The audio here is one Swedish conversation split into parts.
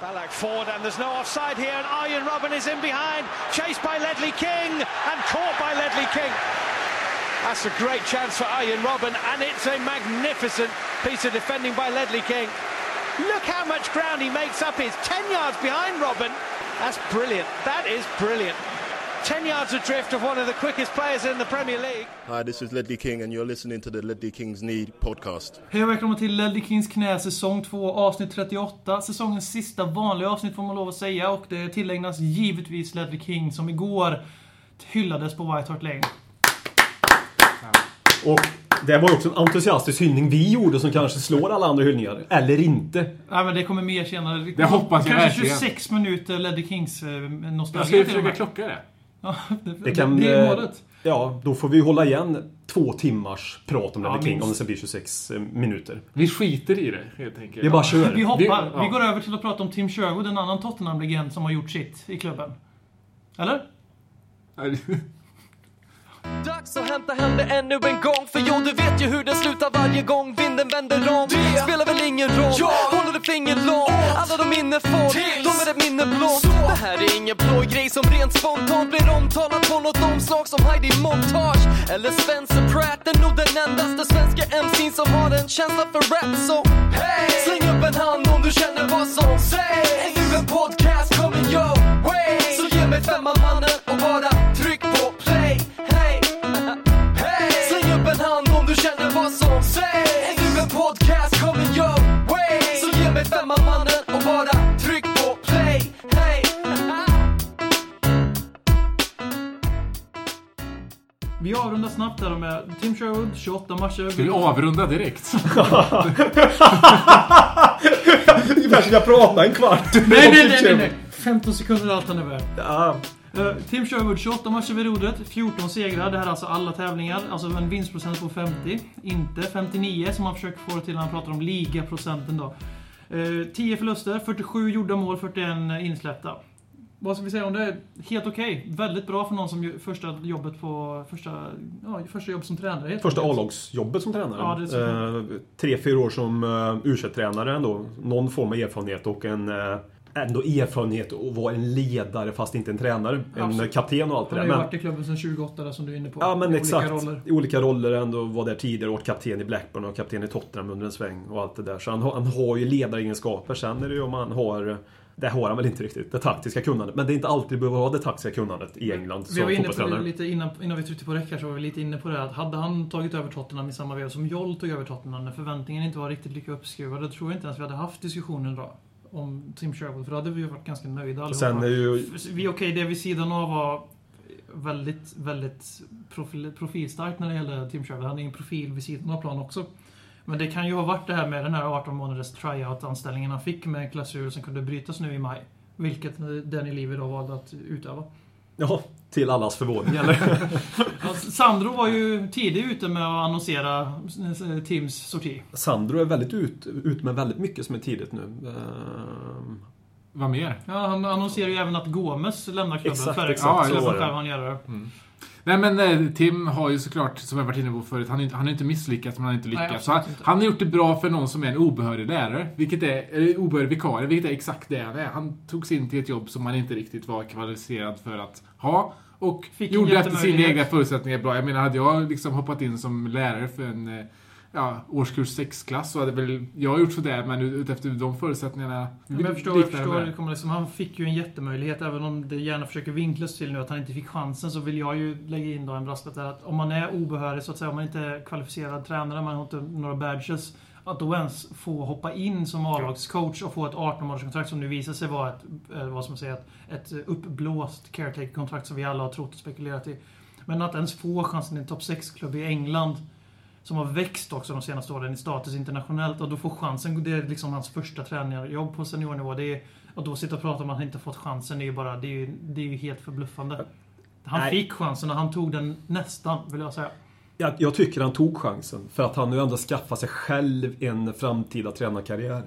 Ballack forward and there's no offside here and Arjen Robin is in behind, chased by Ledley King and caught by Ledley King. That's a great chance for Arjen Robin, and it's a magnificent piece of defending by Ledley King. Look how much ground he makes up. He's 10 yards behind Robin. That's brilliant. That is brilliant. 10 yards adrift of one of the quickest players in the Premier League. Hi, this is Ledley King and you're listening to the Ledley Kings Need podcast. Hej och välkomna till Ledley Kings knä säsong 2 avsnitt 38. Säsongens sista vanliga avsnitt får man lov att säga och det tillägnas givetvis Ledley King som igår hyllades på White Hart Lane. Och det var också en entusiastisk hyllning vi gjorde som kanske slår alla andra hyllningar. Eller inte. Nej men det kommer mer senare. Det hoppas jag Kanske verkligen. 26 minuter Ledley Kings eh, nostalgi. Jag ska försöka klocka det. Ja, det, Det kan... det är eh, målet. Ja, då får vi hålla igen två timmars prat om Ja, Ledley King om det ska bli 26 eh, minuter. Vi skiter i det helt enkelt. Vi bara kör. Vi hoppar. Vi- Vi, ja. går över till att prata om Tim Sherwood, en annan Tottenham-legend som har gjort sitt i klubben. Eller? Dags att hämta hem det ännu en gång. För jo, du vet ju hur det slutar varje gång vinden vänder om. Det spelar väl ingen roll, håller du finger långt. Alla de minne får, de är ett minne blått Det här är ingen blå grej som rent spontant blir omtalat på något omslag som Heidi Montage Eller Spencer Pratt, är nog den endaste svenska MC'n som har en känsla för rap Så hey! släng upp en hand om du känner vad som sägs. Är nu en podcast coming your way. Så ge mig femman mannen och bara tryck Femman mannen och bara tryck på play Hey! Vi avrundar snabbt här med Tim Sherwood, 28 matcher. Ska vi avrunda direkt? Ungefär som jag pratade en kvart. Nej, nej, nej, nej, nej! 15 sekunder är allt han är värd. Ja, Eh, Tim Sherwood, 28 matcher vid rodret, 14 segrar. Det här är alltså alla tävlingar. Alltså en vinstprocent på 50. Inte 59 som han försöker få det till när han pratar om ligaprocenten då. Eh, 10 förluster, 47 gjorda mål, 41 insläppta. Vad ska vi säga om det? Helt okej. Väldigt bra för någon som första jobbet på... Första, ja, första jobb som tränare. första. A-lagsjobbet som tränare. Ja, det eh, tre, fyra år som uh, u tränare ändå. Någon form av erfarenhet och en... eh, ändå erfarenhet att vara en ledare fast inte en tränare. En Absolut. kapten och allt det Han där. har ju varit i klubben sedan 28 där, som du är inne på. Ja men I exakt. Olika roller. I olika roller ändå var där tidigare. Varit kapten i Blackburn och kapten i Tottenham under en sväng och allt det där. Så han, har- han har ju ledaregenskaper. Sen är det ju om han har... Det har han väl inte riktigt, det taktiska kunnandet. Men det är inte alltid du behöver ha det taktiska kunnandet i England Vi som var inne på det lite innan, innan vi tryckte på räck här så var vi lite inne på det att hade han tagit över Tottenham i samma veva som Joll tog över Tottenham när förväntningen inte var riktigt lika uppskruvade, då tror jag inte ens vi hade haft diskussionen då. Om Tim Sherwood, för då hade vi ju varit ganska nöjda allihopa. Sen är ju... Vi, okej, det vid sidan av var väldigt, väldigt profil, profilstarkt när det gällde Tim Sherwood. Han är en profil vid sidan av plan också. Men det kan ju ha varit det här med den här 18 månaders tryout-anställningen han fick med en klausul som kunde brytas nu i maj. Vilket Danny Levy då valde att utöva. Ja, till allas förvåning eller? Ja, Sandro var ju tidigt ute med att annonsera eh, Tims sorti. Sandro är väldigt ut, ut med väldigt mycket som är tidigt nu. Ehm, Vad mer? Ja, han annonserar ju även att Gomes lämnar klubben Exakt, före exakt, ja, så så själv han göra det. Nej men eh, Tim har ju såklart, som jag varit inne på förut, han har inte, har inte misslyckats men han har inte Nej, lyckats. så han, inte. han har gjort det bra för någon som är en obehörig lärare, vilket är, eller obehörig vikarie, vilket är exakt det han är. Han tog sig in till ett jobb som han inte riktigt var kvalificerad för att ha. Och Fick gjorde efter sina egna förutsättningar bra. Jag menar, hade jag liksom hoppat in som lärare för en eh, ja, årskurs 6-klass så hade väl jag gjort sådär, men ut- efter de förutsättningarna... Men jag förstår, jag förstår det kommer liksom, han fick ju en jättemöjlighet, även om det gärna försöker vinklas till nu att han inte fick chansen, så vill jag ju lägga in då en brasklapp där att om man är obehörig, så att säga, om man inte är kvalificerad tränare, man har inte några badges, att då ens få hoppa in som A-lagscoach och få ett 18-månaderskontrakt som nu visar sig vara ett, eh, vad säga, ett, ett uppblåst caretaker-kontrakt som vi alla har trott och spekulerat i. Men att ens få chansen i en topp 6-klubb i England som har växt också de senaste åren i status internationellt och då får chansen, det är liksom hans första tränarjobb på seniornivå. Det är, och då sitta och prata om att han inte fått chansen, det är ju bara, det är ju, det är ju helt förbluffande. Han Nej. fick chansen och han tog den nästan, vill jag säga. jag, jag tycker han tog chansen. För att han nu ändå skaffat sig själv en framtida tränarkarriär.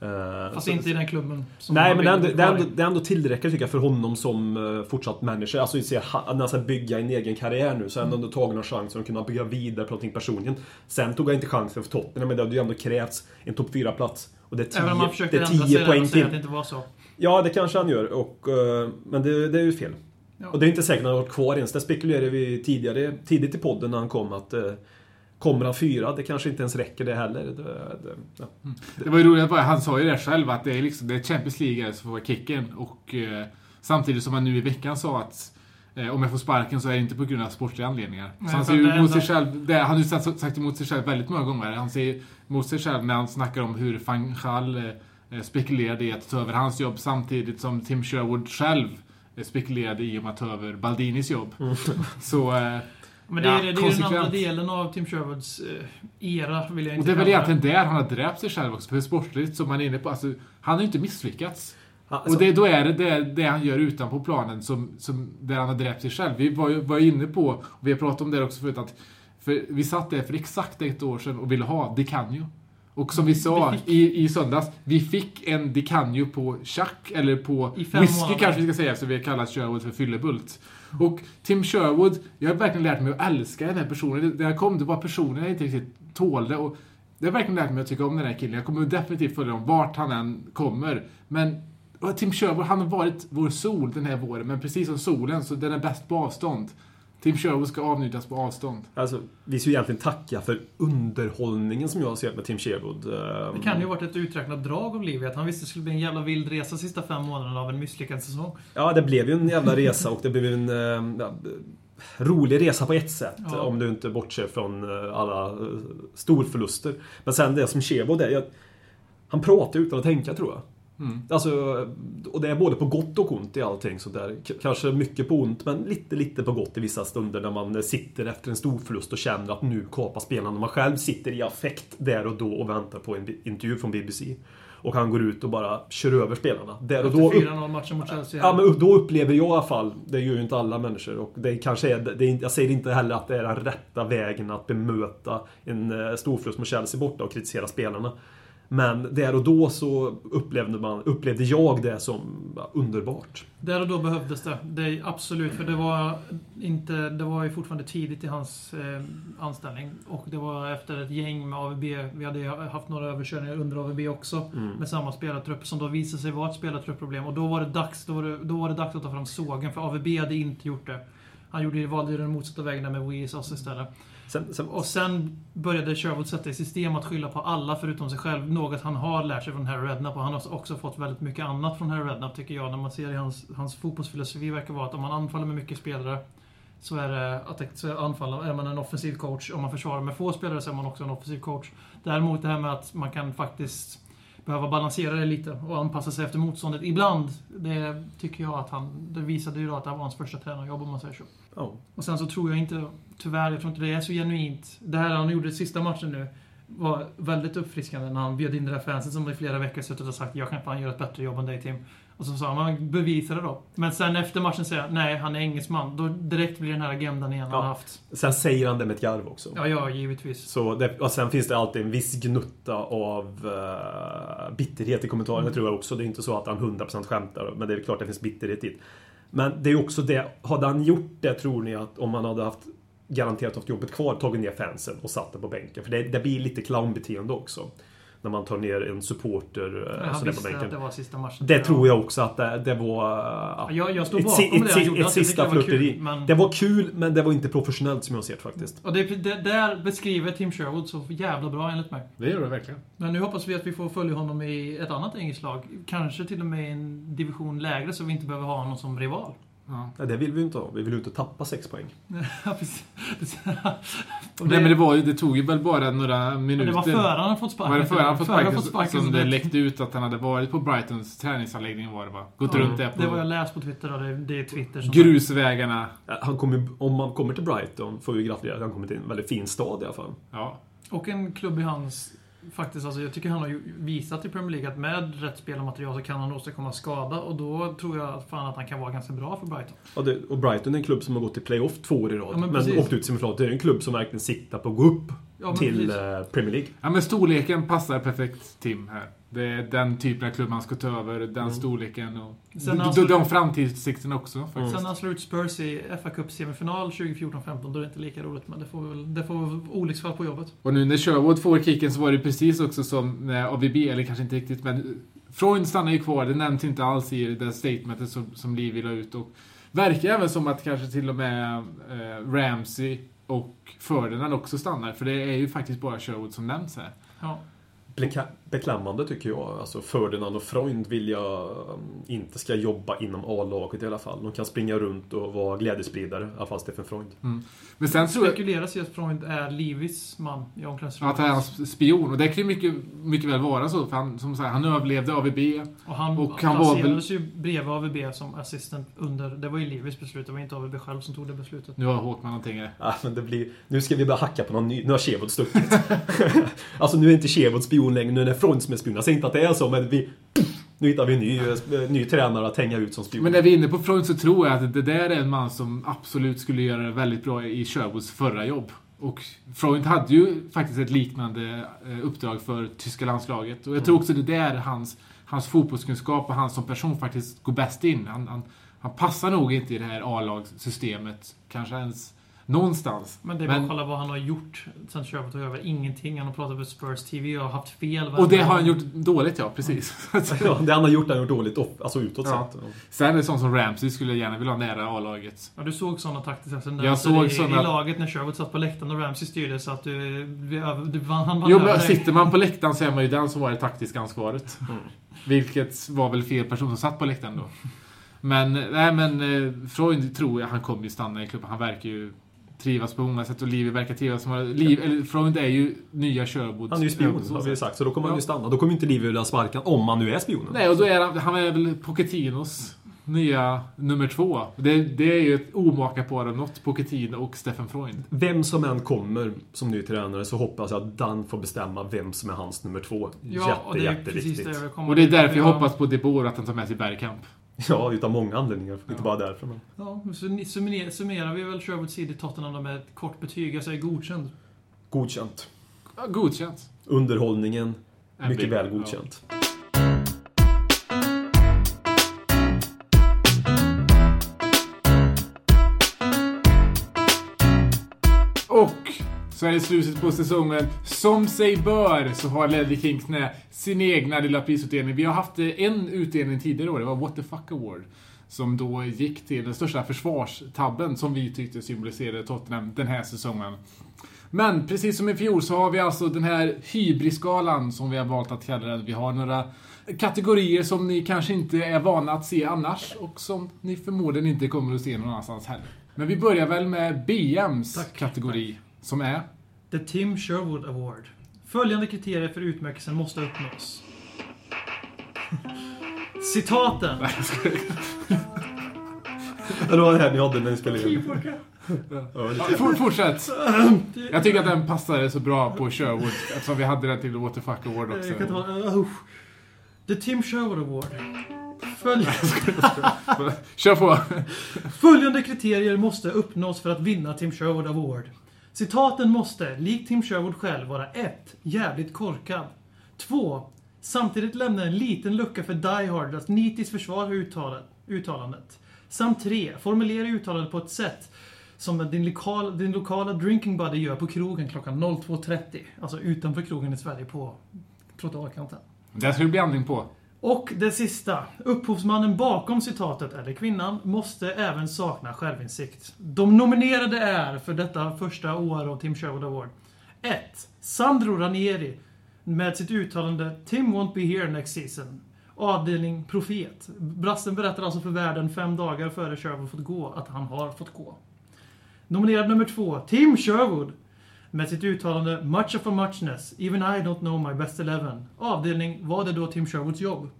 Eh, Fast så- inte i den klubben. Nej, han men det är, ändå, det, är ändå, det är ändå tillräckligt tycker jag för honom som uh, fortsatt manager. Alltså se, ha- när han ska bygga en egen karriär nu så har han ändå tagit en chans att kunna bygga vidare på någonting personligen. Sen tog jag inte chansen för Tottenham, men det hade ju ändå krävts en topp 4-plats. Och det är Även om han 10 försökte det är ändra 10 sig där poäng och säga att till. det inte var så. Ja, det kanske han gör. Och, eh, men det, det är ju fel. Ja. Och det är inte säkert att han har varit kvar ens. Det spekulerade vi tidigare, tidigt i podden när han kom att eh, Kommer han fyra? Det kanske inte ens räcker det heller. Det, det, ja. Det var ju roligt, han sa ju det själv att det är, liksom, det är Champions League som får kicken. Och eh, samtidigt som han nu i veckan sa att eh, om jag får sparken så är det inte på grund av sportsliga anledningar. Nej, så han säger emot enda- sig själv, det, han har ju sagt, sagt emot sig själv väldigt många gånger. Han säger emot sig själv när han snackar om hur van Gaal eh, spekulerade i att ta över hans jobb samtidigt som Tim Sherwood själv eh, spekulerade i om att ta över Baldinis jobb. Så... Men det är, Ja, det är ju den andra delen av Tim Sherwoods eh, era, vill jag och inte det är väl egentligen där han har dräpt sig själv också, för sportsligt som man är inne på. Alltså, han har ju inte misslyckats. Alltså, Och det, då är det, det det han gör utanpå planen som, som där han har dräpt sig själv. Vi var ju var inne på, och vi har pratat om det också förut, att för vi satt där för exakt ett år sedan och ville ha Di Canio. Och som vi sa Vi fick- i, i söndags, vi fick en Di Canio på chack, eller på whisky månader. kanske vi ska säga, så vi kallar Sherwood för fyllebult. Och Tim Sherwood, jag har verkligen lärt mig att älska den här personen. När jag kom, det var personen jag inte riktigt tålde. Och det har verkligen lärt mig att tycka om den här killen. Jag kommer definitivt följa honom vart han än kommer. Men Tim Sherwood, han har varit vår sol den här våren, men precis som solen så den är bäst på avstånd. Tim Sherwood ska avnjutas på avstånd. Alltså, vi ska ju egentligen tacka för underhållningen som jag har sett med Tim Sherwood. Det kan ju ha varit ett uträknat drag av livet. Han visste det skulle bli en jävla vild resa sista fem månaderna av en misslyckad säsong. Ja, det blev ju en jävla resa och det blev en eh, ja, rolig resa på ett sätt. Ja. Om du inte bortser från eh, alla eh, storförluster. Men sen det som Sherwood är, jag, han pratar utan att tänka tror jag. Mm. Alltså, och det är både på gott och ont i allting sådär. K- Kanske mycket på ont, men lite, lite på gott i vissa stunder när man sitter efter en stor förlust och känner att nu kapar spelarna. Man själv sitter i affekt där och då och väntar på en intervju från BBC. Och han går ut och bara kör över spelarna. Där och då Efter upp, 4-0 matchen mot Chelsea. Ja, men då upplever jag i alla fall, det gör ju inte alla människor, och det kanske är, det är, jag säger inte heller att det är den rätta vägen att bemöta en eh, storförlust mot Chelsea borta och kritisera spelarna. Men där och då så upplevde, man, upplevde jag det som underbart. Där och då behövdes det. det absolut, för det var, inte, det var ju fortfarande tidigt i hans eh, anställning. Och det var efter ett gäng med AVB. Vi hade haft några överkörningar under AVB också. Med samma spelartrupp som då visade sig vara ett spelartruppproblem. Och då var det dags, då var det, då var det dags att ta fram sågen. För AVB hade inte gjort det. Han gjorde, valde ju den motsatta vägen där med Weezos istället. Sen, sen, Och sen började Sherwood sätta i system att skylla på alla förutom sig själv. Något han har lärt sig från Harry Redknapp. Och han har också fått väldigt mycket annat från Harry Redknapp tycker jag. När man ser i hans, hans fotbollsfilosofi verkar vara att om man anfaller med mycket spelare så är det att, så är man en offensiv coach. Om man försvarar med få spelare så är man också en offensiv coach. Däremot det här med att man kan faktiskt behöva balansera det lite och anpassa sig efter motståndet ibland. Det tycker jag att han... Det visade ju då att det var hans första tränarjobb om man säger så. ja. Och sen så tror jag inte, tyvärr, jag tror inte det är så genuint. Det här han gjorde i sista matchen nu var väldigt uppfriskande när han bjöd in det där fansen som i flera veckor suttit och sagt jag kan fan göra ett bättre jobb än dig Tim. Och så sa han, "Men bevisa det då. Men sen efter matchen säger han, nej han är engelsman. Då direkt blir den här agendan igen han Ja. har haft. sen säger han det med ett garv också. Ja, ja, givetvis. Så det, och sen finns det alltid en viss gnutta av uh, bitterhet i kommentarerna Mm. tror jag också. Det är inte så att han 100% skämtar, men det är klart det finns bitterhet i det. Men det är också det, hade han gjort det tror ni att om han hade haft garanterat haft jobbet kvar, tagit ner fansen och satt det på bänken? För det, det blir lite clownbeteende också. När man tar ner en supporter eh, Han sådär på visste att det var sista matchen. Det tror jag också att det, det var... Ja, jag, jag står ett, bakom si- det ett, han gjorde. ett Jag sista det var flörteri. kul, men- Det var kul, men det var inte professionellt som jag ser det faktiskt. Och det, det där beskriver Tim Sherwood så jävla bra enligt mig. Det gör det verkligen. Men nu hoppas vi att vi får följa honom i ett annat engelskt lag. Kanske till och med i en division lägre så vi inte behöver ha honom som rival. Ja. Nej, det vill vi inte ha. Vi vill ju inte tappa sex poäng. Nej, men det, var, ju- det tog ju väl bara några minuter. det var före han fått sparken. Var det före han fått sparken, fått sparken som det läckte ut att han hade varit på Brightons träningsanläggning var det va? Gått Ja, runt där på Det var jag läst på Twitter och det, det är Twitter som... grusvägarna. Han kommer, om man kommer till Brighton får vi gratulera. Han kommer till en väldigt fin stad i alla fall. Ja. Och en klubb i hans... Faktiskt, alltså, jag tycker han har ju visat i Premier League att med rätt spelarmaterial så kan han åstadkomma skada och då tror jag fan att han kan vara ganska bra för Brighton. Och, det, och Brighton är en klubb som har gått till playoff två år i rad. Ja, men men åkt ut i semifinal. Det är en klubb som verkligen siktar på att gå upp Ja, till precis. eh, Premier League. ja, men storleken passar perfekt Tim här. Det är den typen av klubb man ska ta över, den storleken och Sen de, alltså- de, framtidsutsikterna också. Faktiskt. Sen när han slår ut Spurs i fa Cup semifinal 2014-15, då är det inte lika roligt. Men det får väl, det får väl olycksfall på jobbet. Och nu när Sherwood får kicken så var det precis också som när AVB, eller kanske inte riktigt, men Freund stannar ju kvar. Det nämns inte alls i det statementet som, som Livi la ut. Och verkar även som att kanske till och med eh, Ramsey och Ferdinand också stannar. För det är ju faktiskt bara Sherwood som nämns här. Ja. Beklämmande tycker jag. Alltså Ferdinand och Freund vill jag um, inte ska jobba inom A-laget i alla fall. De kan springa runt och vara glädjespridare. I alla fall Stefan Freund. Men sen tror jag spekuleras ju att Freund är Livis man i omklädningsrummet. att han är hans spion. Och det kan ju mycket, mycket väl vara så. För han, som sagt, han överlevde AVB. Och han, Och han var placerades ju bredvid AVB som assistent under... Det var ju Livis beslut, det var inte AVB själv som tog det beslutet. Nu har Håkman någonting här. Ah, men det blir, nu ska vi börja hacka på någon ny. Nu har Chevod stuckit. alltså nu är inte Chevod spion längre. Nu är Freund som är spion. Jag säger inte att det är så, men vi... Nu hittar vi en ny, eh, ny tränare att hänga ut som spion. Men när vi är inne på Freund så tror jag att det där är en man som absolut skulle göra det väldigt bra i Sherwoods förra jobb. Och Freund hade ju faktiskt ett liknande eh, uppdrag för tyska landslaget. Och jag tror också det där hans, hans fotbollskunskap och han som person faktiskt går bäst in. Han, han, han passar nog inte i det här A-lagssystemet. Kanske ens någonstans. Men det är bara att kolla vad han har gjort sen Sherwood tog över. Ingenting. Han har pratat med Spurs TV och har haft fel. och det har han gjort dåligt, ja. Precis. ja, det han har gjort, han har gjort dåligt alltså utåt Ja. sett. Sen är det sånt som Ramsey skulle jag gärna vilja ha nära A-laget. Ja, du såg sådana taktiska tendenser Jag såg i, såna- i laget när Sherwood satt på läktaren och Ramsey styrde så att du... du han vann Jo, men sitter man på läktaren så är man ju den som har det taktiska ansvaret. Vilket var väl fel person som satt på läktaren då. Men, nej men, eh, Freund tror jag han kommer ju stanna i klubben. Han verkar ju trivas på många sätt och Livi verkar trivas. Som, Liv, eller Freund är ju nya Sherwood. Han är ju spion, Så har vi sagt. Så då kommer han ju Ja. stanna. Då kommer inte Livi vilja sparka om han nu är spionen. Nej, och då är han, han är väl Pochettinos nya nummer två. Det, det är ju ett omaka par av något, Pochettino och Stefan Freund. Vem som än kommer som ny tränare så hoppas jag att Dan får bestämma vem som är hans nummer två. Ja, och Jätte, det är precis jätteviktigt. det jag kommer Och det är därför jag Ja. hoppas på De Boer att han tar med sig Bergkamp. Ja, utav många anledningar. Inte bara därför. Men... Ja, så summerar, summerar vi väl Sherwoods sida i Tottenham med ett kort betyg. Jag säger godkänd. Godkänt. Ja, godkänt. Underhållningen, En mycket big- väl ja. godkänt. Och så är det slutet på säsongen. Som sig bör så har Ledley Kings med sin egna lilla prisutdelning. Vi har haft en utdelning tidigare år, det var What the Fuck Award. Som då gick till den största försvarstabben som vi tyckte symboliserade Tottenham den här säsongen. Men precis som i fjol så har vi alltså den här hybrisskalan som vi har valt att kalla den. Vi har några kategorier som ni kanske inte är vana att se annars och som ni förmodligen inte kommer att se någon annanstans heller. Men vi börjar väl med BMs Tack. kategori som är The Tim Sherwood Award. Följande kriterier för utmärkelsen måste uppnås. Citaten. Det var det här ni hade när ni spelade in. For, fortsätt! Jag tycker att den passade så bra på Sherwood eftersom vi hade den till What the Fuck Award också. Jag kan ta, uh, The Tim Sherwood Award. Följ, Kör på! följande kriterier måste uppnås för att vinna Tim Sherwood Award. Citaten måste, likt Tim Sherwood själv, vara 1. Jävligt korkad. 2. Samtidigt lämna en liten lucka för Die Hard att nitiskt försvara uttalet, uttalandet. Samt 3. Formulera uttalandet på ett sätt som din, lokal, din lokala drinking buddy gör på krogen klockan 02.30. Alltså utanför krogen i Sverige på trottoarkanten. Det ska det bli andning på. Och det sista. Upphovsmannen bakom citatet, eller kvinnan, måste även sakna självinsikt. De nominerade är, för detta första år av Tim Sherwood Award, 1. Sandro Ranieri med sitt uttalande “Tim won't be here next season”. Avdelning Profet. Brassen berättar alltså för världen fem dagar före Sherwood fått gå att han har fått gå. Nominerad nummer två, Tim Sherwood. Med sitt uttalande “Much of a muchness, even I don't know my best eleven”. Avdelning “Var det då Tim Sherwoods jobb?”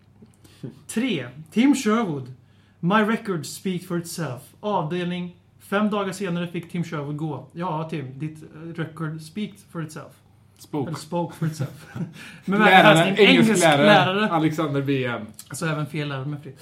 3. Tim Sherwood. My record speaks for itself. Avdelning Fem dagar senare fick Tim Sherwood gå. Ja, Tim, ditt eh, record speaks for itself. Spoke. Eller spoke for itself. Men Lärare, engelsk, engelsk lärare. engelsklärare, Alexander BM. Alltså även fel lärare med fritt.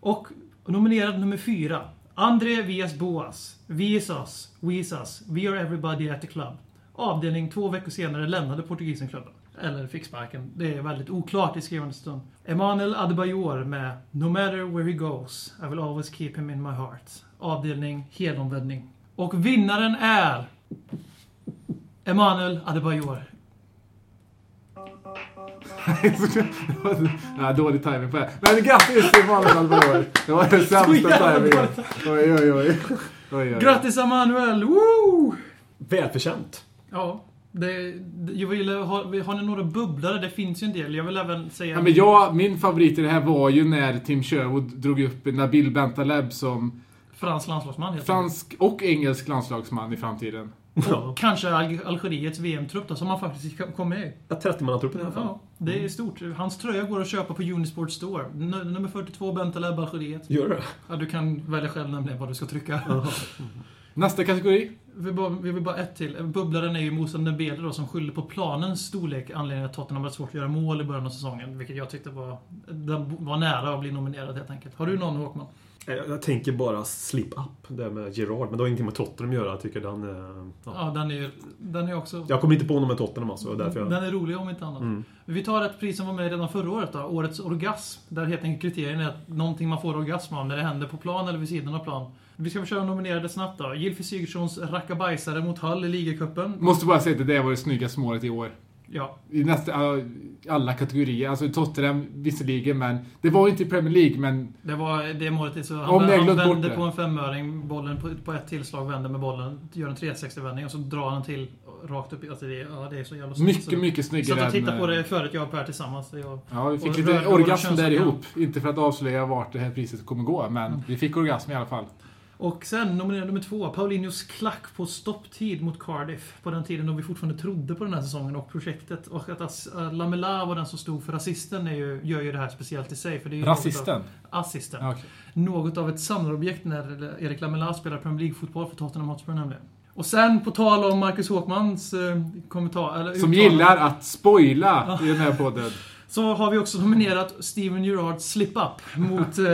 Och nominerad nummer fyra. André Vias Boas. Visas, Visas, We are everybody at the club. Avdelning två veckor senare lämnade portugisen klubben. eller fick sparken. Det är väldigt oklart i skrivande stund. Emanuel Adebayor med No matter where he goes, I will always keep him in my heart. Avdelning helomvändning. Och vinnaren är... Emanuel Adebayor. ja, dålig timing på det. Men grattis till Emanuel Albayor. Det var den sämsta timingen. Oj, oj, oj. Grattis Emanuel! Woo! Välförtjänt. Ja. Det, jag vill ha, har ni några bubblare? Det finns ju en del. Jag vill även säga... Ja, men jag, min favorit i det här var ju när Tim Sherwood drog upp Nabil Bentaleb som Fransk landslagsman heter fransk och engelsk landslagsman i framtiden. Och kanske Al Algeriets VM-trupp då, som han faktiskt kom med i. Ja, 30-mannatruppen i alla fall. Ja, det är stort. Hans tröja går att köpa på Unisport Store. N nummer 42, Bentaleb, Algeriet. Gör det? Ja, du kan välja själv nämligen vad du ska trycka. Nästa kategori. Vi bara, vi vill bara ett till. Bubblaren är ju Moussa Dembele då, som skyller på planens storlek anledningen att Tottenham hade svårt att göra mål i början av säsongen. Vilket jag tyckte var, var nära att bli nominerad helt enkelt. Har du någon Håkman? Jag, jag tänker bara slip up, det med Gerard. Men det har ingenting med Tottenham att göra. Jag tycker den är... Ja, Ja. den är den är också... Jag kommer inte på någon med Tottenham alltså. Därför jag... Den är rolig om inte annat. Vi tar ett pris som var med redan förra året då. Årets orgasm. Där helt enkelt kriterien är att någonting man får orgasm av när det händer på plan eller vid sidan av plan. Vi ska försöka nominera det snabbt då. Gylfi Sigurdssons rackabajsare mot Hull i ligacupen. Måste bara säga att det där var det snyggaste målet i år. Ja, I nästan alla kategorier. Alltså Tottenham visserligen, men det var inte i Premier League, men det var det målet. är Så han, Om han vänder det. på en femöring, bollen på, på ett tillslag vänder med bollen, gör en 360-vändning och så drar han till rakt upp i... Alltså det, ja, det är så jävla snyggt. mycket, mycket Så snyggare att jag tittade än, på det eh, förut, jag och Per tillsammans. Jag, Ja, vi fick lite orgasm där ihop. Inte för att avslöja vart det här priset kommer gå, men vi fick orgasm i alla fall. Och sen nominerad nummer två, Paulinhos klack på stopptid mot Cardiff. På den tiden då vi fortfarande trodde på den här säsongen och projektet. Och att As- äh, Lamela var den som stod för assisten är ju, gör ju det här speciellt i sig. För det är Rasisten? Något av, assisten. Okej. Något av ett samlarobjekt när Erik Lamela spelar Premier League-fotboll för Tottenham Hotspur nämligen. Och sen på tal om Marcus Håkmans eh, kommentar... Eller Som uttalande, gillar att spoila i den här podden. Så har vi också nominerat Steven Gerrards slip-up mot eh,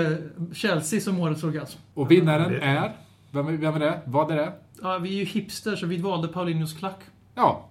Chelsea som årets orgasm. Och vinnaren är... Vem, är- vem är det? Vad är det? Ja, vi är ju hipster så vi valde Paulinhos klack. Ja,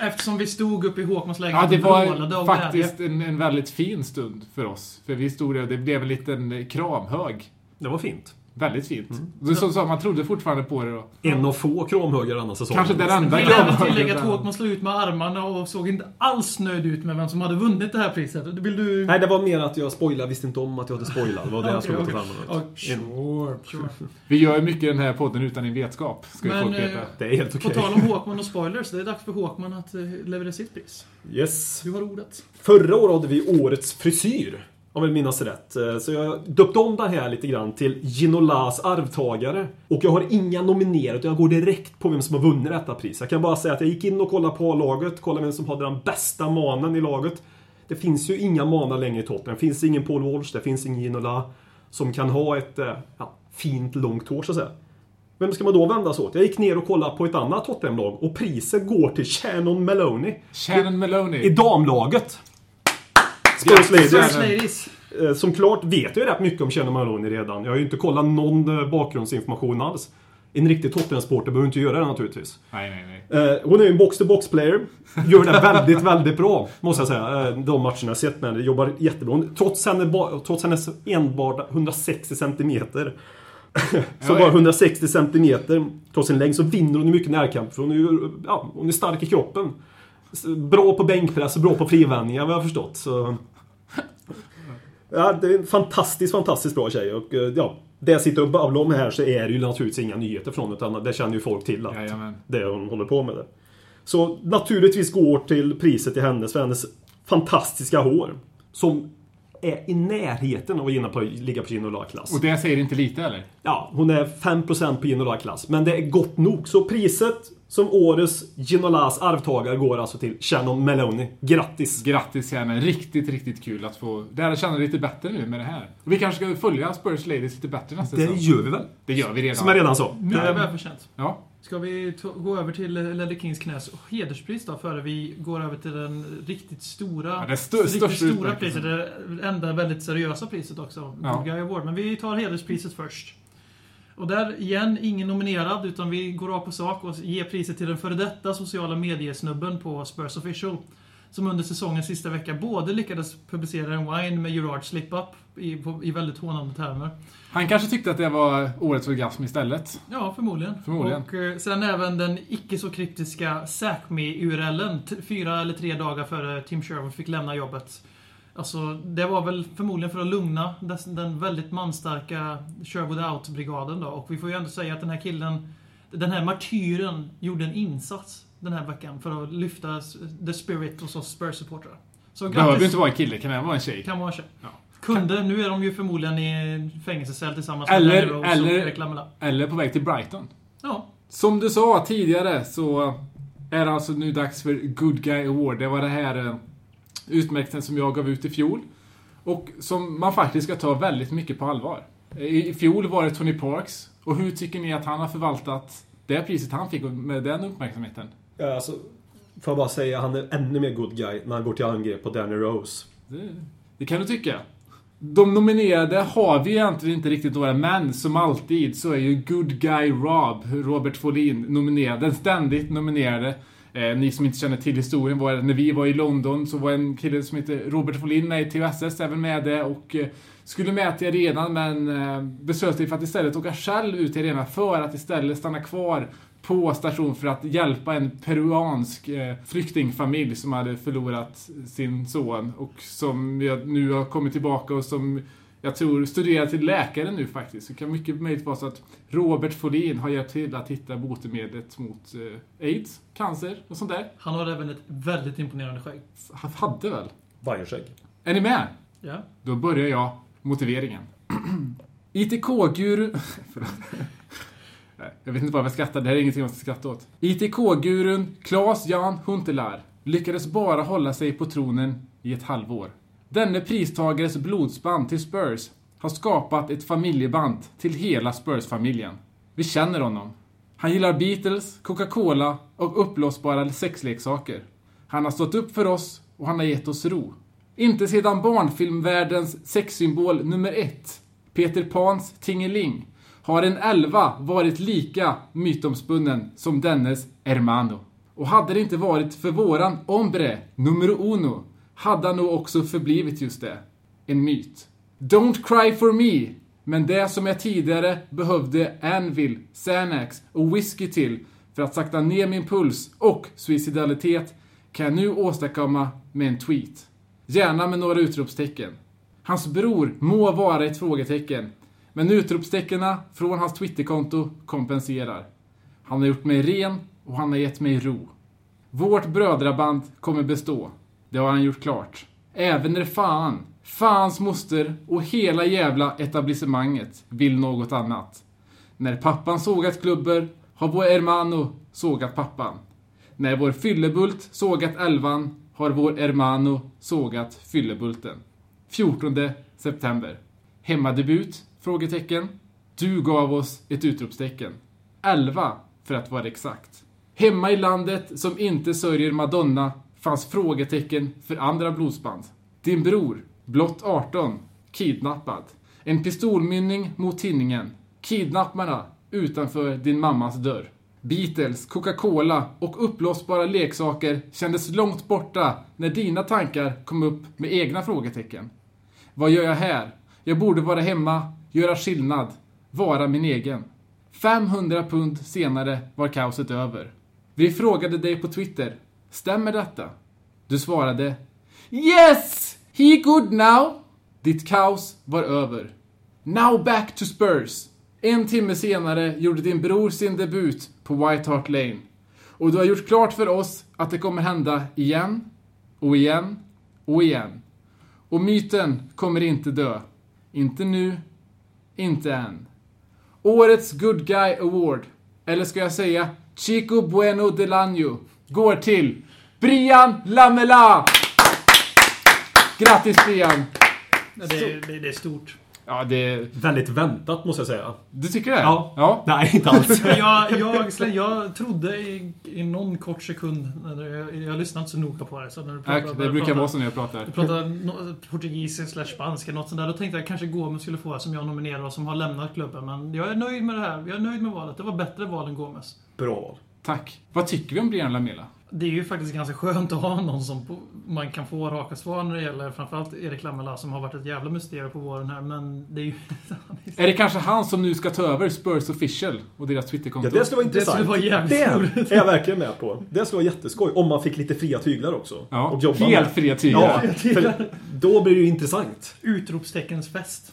Eftersom vi stod uppe i Håkmans ja lägenhet det och brålade var av faktiskt en, en väldigt fin stund för oss. För vi stod där och det blev en liten kramhög. Det var fint. Väldigt fint. Det så, så, man trodde fortfarande på det då. En av få kramhögar denna säsongen. Kanske den enda Jag vill även tillägga att. Håkman slog ut med armarna och såg inte alls nöjd ut med vem som hade vunnit det här priset. Vill du... Nej, det var mer att jag spoilade. Visste inte om att jag hade spoilat. Det var det jag slog ut armarna. Sure, sure. Vi gör ju mycket i den här podden utan din vetskap, ska Men, folk veta. eh, Det är helt På okej. tal om Håkman och spoilers, det är dags för Håkman att eh, leverera sitt pris. Yes. Du har ordet. Förra året hade vi årets frisyr. Om jag vill minnas rätt. Eh, Så jag döpte om det här lite grann till Ginolas arvtagare. Och jag har inga nominerade, utan jag går direkt på vem som har vunnit detta pris. Jag kan bara säga att jag gick in och kollade på laget, kollade vem som hade den bästa manen i laget. Det finns ju inga manar längre i Tottenham. Det finns ingen Paul Walsh, det finns ingen Ginola som kan ha ett eh, ja, fint långt hår så att säga. Vem ska man då vända sig åt? Jag gick ner och kollade på ett annat Tottenham-lag och priset går till Shannon Maloney. Shannon Maloney. I damlaget. Spurs Ladies. Eh, Som klart vet jag rätt mycket om Shannon Maloney redan. Jag har ju inte kollat någon eh, bakgrundsinformation alls. En riktig Tottenham-supporter behöver inte göra det naturligtvis. Nej, nej, nej. Eh, Hon är ju en box-to-box-player. Gör det väldigt, väldigt bra, måste jag säga. De matcherna jag sett med henne. Jobbar jättebra. Hon- Trots, henne, trots hennes enbart 160 centimeter. Så bara ja. 160 centimeter trots sin längd så vinner hon ju mycket närkamp. För hon är ju ja, hon är stark i kroppen. Bra på bänkpress och bra på frivändningar vad jag har förstått. Så... Ja, det är en fantastiskt, fantastiskt bra tjej. Och eh, ja, det jag sitter och babblar om här så är det ju naturligtvis inga nyheter från utan det känner ju folk till att Jajamän. det är hon håller på med det. Så naturligtvis går till priset till hennes för hennes fantastiska hår. Som är i närheten av att på, ligga på Ginola-klass. Och det säger inte lite eller? Ja, hon är 5% på Ginola-klass. Men det är gott nog. Så priset som årets Ginolas arvtagare går alltså till Shannon Maloney. Grattis! Grattis Shannon. Riktigt, riktigt kul att få lära känna dig lite bättre nu med det här. Och vi kanske ska följa Spurs Ladies lite bättre nästa Det säsong. gör vi väl? Det gör vi redan. Som jag redan sa. Mycket Det- välförtjänt. Ja. Ska vi gå över till eh, Ledley Kings knäs hederspris då, före vi går över till den riktigt stora, Ja, det stö- riktigt största stora priset. Det enda väldigt seriösa priset också. Ja. Good Guy Award. Men vi tar hederspriset först. Och där, igen, ingen nominerad, utan vi går rakt på sak och ger priset till den före detta sociala mediesnubben på Spurs Official. Som under säsongens sista vecka både lyckades publicera en wine med Gerard slip-up i, i väldigt hånande termer. Han kanske tyckte att det var årets orgasm istället. Ja, förmodligen. Förmodligen. Och eh, sen även den icke så kryptiska SACME-URLen, t- fyra eller tre dagar före Tim Sherwood fick lämna jobbet. Alltså, det var väl förmodligen för att lugna den väldigt manstarka Sherwood Out-brigaden då. Och vi får ju ändå säga att den här killen, den här martyren, gjorde en insats den här veckan för att lyfta the spirit hos oss Spurs-supportrar. Så Behöver grattis! inte vara en kille, kan även vara en tjej. Kan vara en tjej. Ja. Kunde, nu är de ju förmodligen i fängelsecell tillsammans med Eller- Rose eller- och. Eller på väg till Brighton. Ja, Som du sa tidigare så är det alltså nu dags för Good Guy Award. Det var det här eh, utmärkelsen som jag gav ut i fjol. Och som man faktiskt ska ta väldigt mycket på allvar. I, fjol var det Tony Parks. Och hur tycker ni att han har förvaltat det priset han fick med den uppmärksamheten? Ja, alltså, får jag bara säga, han är ännu mer good guy när han går till angrepp på Danny Rose. Det, det kan du tycka. De nominerade har vi egentligen inte riktigt några, men som alltid så är ju Good Guy Rob, Robert Folin, nominerad. Den ständigt nominerade. Eh, ni som inte känner till historien, var, när vi var i London så var en kille som heter Robert Folin med i TVSS även med det och eh, skulle med till arenan men eh, beslöt sig för att istället åka själv ut till arenan för att istället stanna kvar på station för att hjälpa en peruansk eh, flyktingfamilj som hade förlorat sin son och som nu har kommit tillbaka och som jag tror studerar till läkare nu faktiskt. Det kan mycket möjligt vara så att Robert Folin har hjälpt till att hitta botemedlet mot eh, aids, cancer och sånt där. han har även ett väldigt imponerande skägg. Han hade väl? Bajerskägg. Är ni med? Ja. Då börjar jag motiveringen. ITK-guru... Förlåt. Jag vet inte varför jag skrattar, det här är ingenting man ska skratta åt. ITK-gurun Claes Jan Huntelaar lyckades bara hålla sig på tronen i ett halvår. Denne pristagares blodsband till Spurs har skapat ett familjeband till hela Spurs-familjen. Vi känner honom. Han gillar Beatles, Coca-Cola och uppblåsbara sexleksaker. Han har stått upp för oss och han har gett oss ro. Inte sedan barnfilmvärldens sexsymbol nummer ett, Peter Pans Tingeling, har en elva varit lika mytomspunnen som dennes Hermano. Och hade det inte varit för våran Ombre, numero uno, hade han nog också förblivit just det. En myt. Don't cry for me, men det som jag tidigare behövde Anvil, Xanax och whisky till för att sakta ner min puls och suicidalitet kan jag nu åstadkomma med en tweet. Gärna med några utropstecken. Hans bror må vara ett frågetecken, men utropstecknen från hans Twitterkonto kompenserar. Han har gjort mig ren och han har gett mig ro. Vårt brödraband kommer bestå. Det har han gjort klart. Även när fan, fans moster och hela jävla etablissemanget vill något annat. När pappan sågat klubbor har vår hermano sågat pappan. När vår fyllebult sågat elvan har vår hermano sågat fyllebulten. 14 september. Hemmadebut? Frågetecken. Du gav oss ett utropstecken. 11 för att vara exakt. Hemma i landet som inte sörjer Madonna fanns frågetecken för andra blodsband. Din bror, blott 18, kidnappad. En pistolmynning mot tinningen. Kidnapparna utanför din mammas dörr. Beatles, Coca-Cola och uppblåsbara leksaker kändes långt borta när dina tankar kom upp med egna frågetecken. Vad gör jag här? Jag borde vara hemma, göra skillnad, vara min egen. 500 pund senare var kaoset över. Vi frågade dig på Twitter, stämmer detta? Du svarade Yes! He good now! Ditt kaos var över. Now back to Spurs. En timme senare gjorde din bror sin debut på White Hart Lane. Och du har gjort klart för oss att det kommer hända igen, och igen, och igen. Och myten kommer inte dö. Inte nu, inte än. Årets Good Guy Award, eller ska jag säga Chico Bueno Delano går till Brian Lamela! Grattis Brian! Det, är- det, det är stort. Ja, det... Väldigt väntat måste jag säga. Du tycker det? Ja. ja. Nej, inte alls. jag, jag, jag trodde i, i någon kort sekund, när jag, jag lyssnade inte så noga på det. Så när du pratade- det brukar pratade- vara så när jag pratar. Du pratade no, portugisiska slash spanska, något sånt där. Då tänkte jag kanske Gomes skulle få som jag nominerade och som har lämnat klubben. Men jag är nöjd med det här. Jag är nöjd med valet. Det var bättre val än Gomes. Bra val. Tack. Vad tycker vi om Brian Lamela? Det är ju faktiskt ganska skönt att ha någon som man kan få raka svar när det gäller framförallt Erik Lamela som har varit ett jävla mysterium på våren här. Men det är ju... Är det kanske han som nu ska ta över Spurs official och deras Twitterkonto? Ja, det skulle vara Det skulle intressant. vara jävligt det är jag verkligen med på. Det skulle vara jätteskoj. Om man fick lite fria tyglar också. Ja, och jobba helt med. fria tyglar. Ja, då blir det ju intressant. Utropsteckens fest.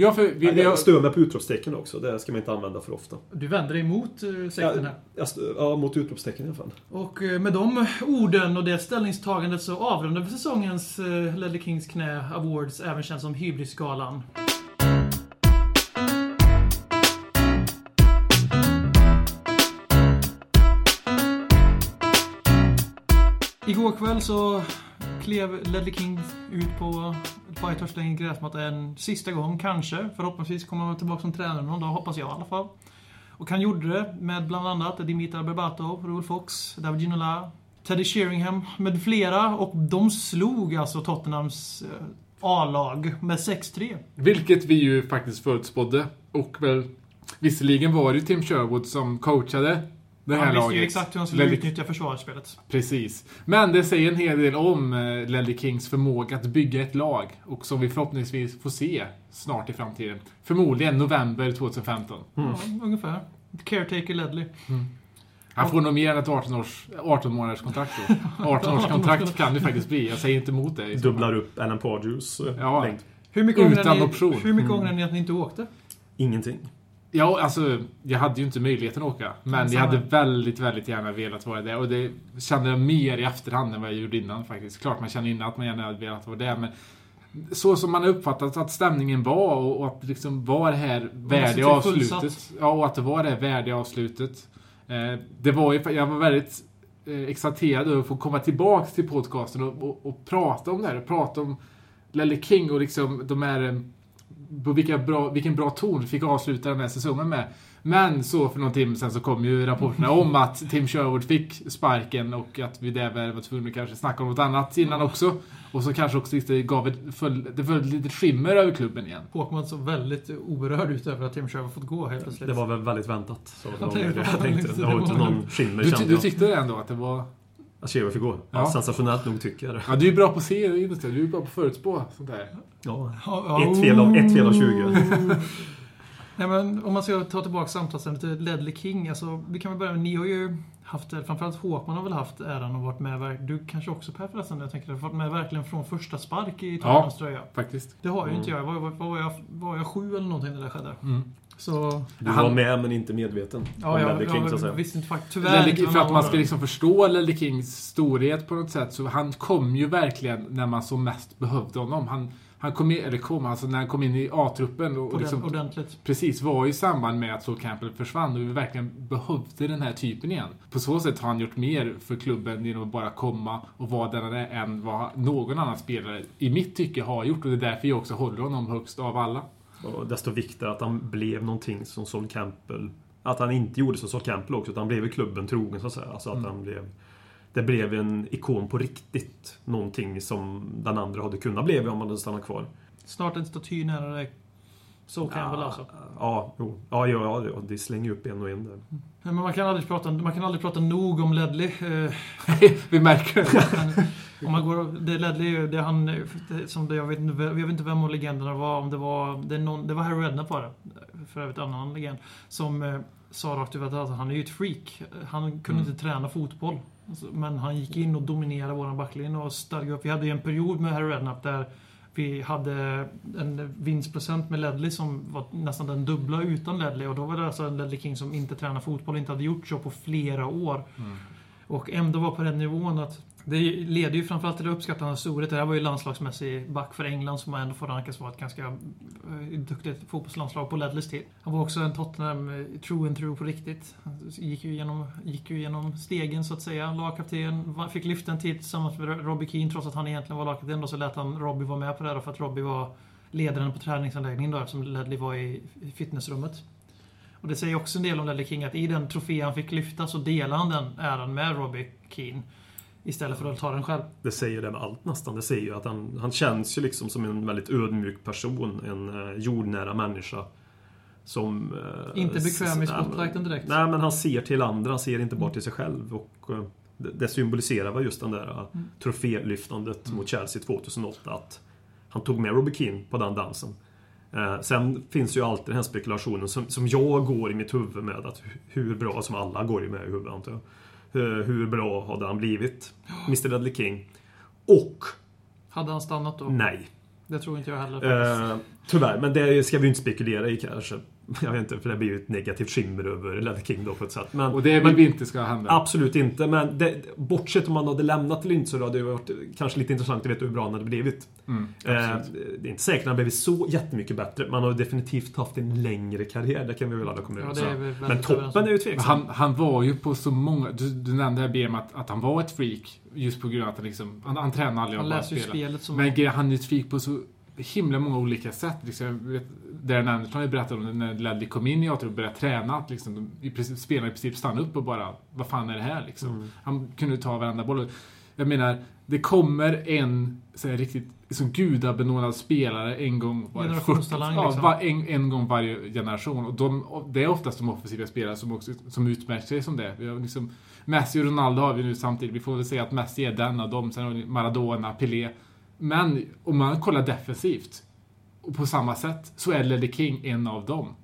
Ja, för vi, vi har... Mig på utropstecken också. Det ska man inte använda för ofta. Du vänder dig emot uh, Ja, sekten här. jag stör, ja, mot utropstecken i alla fall. Och eh, med de orden och det ställningstagandet så avrundar vi säsongens uh, Ledley Kings knä Awards, även känd som Hybrisgalan. Igår kväll så klev Ledley King ut på Hart Lane gräsmatta en sista gång, kanske. Förhoppningsvis kommer han tillbaka som tränare någon dag, hoppas jag i alla fall. Och han gjorde det med bland annat Dimitar Berbatov, Roel Fox, David Ginola, Teddy Sheringham med flera. Och de slog alltså Tottenhams eh, A-lag med 6-3. Vilket vi ju faktiskt förutspådde. Och väl... Visserligen var det ju Tim Sherwood som coachade det här Han visste ju exakt hur han skulle Ledley- utnyttja försvarsspelet. Precis. Men det säger en hel del om eh, Ledley Kings förmåga att bygga ett lag. Och som vi förhoppningsvis får se snart i framtiden. Förmodligen november 2015. Ja, ungefär. Caretaker Ledley. Han får nog mer än ett 18 års 18 månaders kontrakt då. 18 års kontrakt kan det faktiskt bli. Jag säger inte emot fall. Dubblar upp Alan Pardews eh, Ja. längd. Hur mycket Utan ni, option. Hur mycket ångrar ni att ni inte åkte? Ingenting. Ja, alltså, jag hade ju inte möjligheten att åka. Men Samma. jag hade väldigt, väldigt gärna velat vara där. Och det kände jag mer i efterhand än vad jag gjorde innan faktiskt. Klart man känner innan att man gärna hade velat vara där, men så som man har uppfattat att stämningen var och, att det liksom var det här värdiga avslutet. Ja, och att det var det här värdiga avslutet. Eh, det var ju, jag var väldigt eh, exalterad över att få komma tillbaks till podcasten och, och, och prata om det här. Och prata om Lelle King och liksom de här eh, på vilka bra, vilken bra ton fick avsluta den här säsongen med. Men så för någon timme sen så kom ju rapporterna om att Tim Sherwood fick sparken och att vi där var tvungna att kanske snacka om något annat innan också. Och så kanske också det gav ett, föll, det föll lite skimmer över klubben igen. Håkman såg väldigt oberörd ut över att Tim Sherwood fått gå helt plötsligt. Det var väl väldigt väntat. Så det var jag tänkte. lite- Det var inte någon skimmer Du, kände du jag. tyckte det ändå att det var... Att Sheva fick gå. Ja. Sensationellt nog tycker jag det. Ja, du är bra på att se. Du är bra på att förutspå sånt där. Ja, Ett fel av- ett fel av 20. Nej, men om man ska ta tillbaka samtalsämnet till Ledley King. Alltså, vi kan väl börja med, ni har ju haft, framförallt Håkman har väl haft äran att varit med, verk- du kanske också Per förresten, jag tänker, varit med verkligen från första spark i Tottenhams tröja. Faktiskt. Det har ju inte Mm. jag. Var, var, var, jag. var jag sju eller någonting när det skedde? Mm. Så... Du Han- var med men inte medveten. Ja, om jag, Ledley King så att säga. visste inte faktiskt. Tyvärr inte vem för att man ska liksom förstå Lelle Kings storhet på något sätt, så han kom ju verkligen när man som mest behövde honom. Han, han kom in, eller kom, alltså när han kom in i A-truppen och, och Ordent- liksom, Ordentligt. precis var i samband med att Sol Campbell försvann och vi verkligen behövde den här typen igen. På så sätt har han gjort mer för klubben genom att bara komma och vara den han är än vad någon annan spelare i mitt tycke har gjort och det är därför jag också håller honom högst av alla. Och desto viktigare att han blev någonting som Sol Campbell... Att han inte gjorde som Sol Campbell också, utan han blev i klubben trogen så att säga. Alltså att Mm. han blev... Det blev en ikon på riktigt. Någonting som den andra hade kunnat bli om han hade stannat kvar. Snart en staty nära dig. Så kan väl alltså. Ja, jo. Ja, ja, ja, det slänger upp en och en där. Nej, Men man kan aldrig prata, man kan aldrig prata nog om Ledley. Eh, vi märker det. Om man går, det ledde ju, det han, som det, jag, vet inte, jag vet inte vem av legenderna var, om det var, det, någon, det var Harry Redknapp var det, för övrigt en annan legend, som eh, sa rakt ut att han är ju ett freak. Han kunde Mm. inte träna fotboll. Alltså, Men han gick in och dominerade våran backlinje och stadgade upp. Vi hade ju en period med Harry Redknapp där vi hade en vinstprocent med Ledley som var nästan den dubbla utan Ledley. Och då var det alltså en Ledley King som inte tränade fotboll, inte hade gjort så på flera år. Och ändå var på den nivån att det leder ju framförallt till uppskattande storhet. Det här var ju landslagsmässig back för England som ändå får rankas vara ett ganska eh, duktigt fotbollslandslag på Ledleys tid. Han var också en Tottenham eh, true and true på riktigt. Han gick ju genom, gick ju genom stegen så att säga. Lagkapten, fick lyfta en tid tillsammans med Robbie Keane trots att han egentligen var lagkapten. Då så lät han Robbie vara med på det här för att Robbie var ledaren på träningsanläggningen då, eftersom Ledley var i fitnessrummet. Och det säger också en del om Ledley King att i den trofé han fick lyfta så delade han den äran med Robbie Keane. Istället för att ta den själv. Det säger det med allt nästan. Det säger ju att han, han känns ju liksom som en väldigt ödmjuk person. En eh, jordnära människa. Som... eh, Inte bekväm i spotlighten direkt. Nej, men han ser till andra. Han ser inte bara till sig själv. Och eh, det, symboliserar väl just den där Mm. trofélyftandet mot Chelsea 2008. Att han tog med Robbie Keane på den dansen. Eh, sen finns ju alltid den här spekulationen som, som jag går i mitt huvud med att hu- hur bra, som alla går i med i huvudet antar jag. Hur, hur bra hade han blivit? Mr Ledley King. Och Hade han stannat då? nej. Det tror inte jag heller. Eh, tyvärr, men det ska vi inte spekulera i kanske. Jag vet inte, för det blir ju ett negativt skimmer över Ledley King då på ett sätt. Men, Och det vill men, vi inte ska hända. Absolut inte, men det, bortsett om man hade lämnat eller inte så hade det varit kanske lite intressant att veta hur bra han hade blivit. Mm, Eh, det är inte säkert att han blivit så jättemycket bättre. Man har definitivt haft en längre karriär, det kan vi väl alla komma Ja, överens är om. Men toppen är ju tveksam. han, han var ju på så många... Du, du nämnde här BM att, att han var ett freak. Just på grund av att han liksom... Han, han tränade aldrig, Han bara läser ju spelade. spelet som... Men han är ett freak på så himla många olika sätt. Liksom, vet, Darren Anderson har ju berättat om det när Ledley kom in i teatern och började träna. Att liksom, de, i princip, spelarna i princip stannade upp och bara, vad fan är det här liksom? Mm. Han kunde ta varenda boll. Jag menar, det kommer en så här, riktigt liksom, gudabenådad spelare en gång var Generationstalang, ja, liksom. en, en gång varje generation. Och de, det är oftast de offensiva spelare som, också, som utmärker sig som det. Vi har liksom, Messi och Ronaldo har vi nu samtidigt. Vi får väl säga att Messi är den av dem. Sen har vi Maradona, Pelé. Men om man kollar defensivt och på samma sätt så är Ledley King en av dem.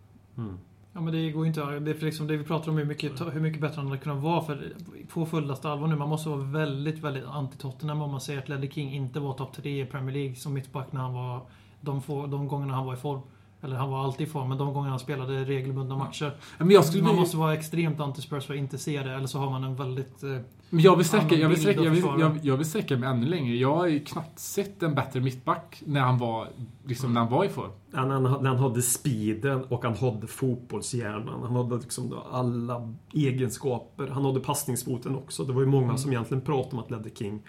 Ja men det går ju inte Det är för liksom det vi pratar om hur mycket, hur mycket bättre han hade kunnat vara för på fullaste allvar nu. Man måste vara väldigt, väldigt anti-Tottenham om man säger att Ledley King inte var topp 3 i Premier League som mittback när han var... De, få, de gångerna han var i form. Eller han var alltid i form, men de gångerna han spelade regelbundna matcher. Men jag, skulle, Man måste vara extremt anti-Spurs för att inte se det, eller så har man en väldigt... Eh, men jag, vill sträcka, jag, vill sträcka, jag, vill, jag, jag vill sträcka mig ännu längre. Jag har ju knappt sett en bättre mittback när han var, liksom, när han var i form. Han, han, han hade speeden och han hade fotbollshjärnan. Han hade liksom alla egenskaper. Han hade passningsfoten också. Det var ju många Mm. som egentligen pratade om att Ledley King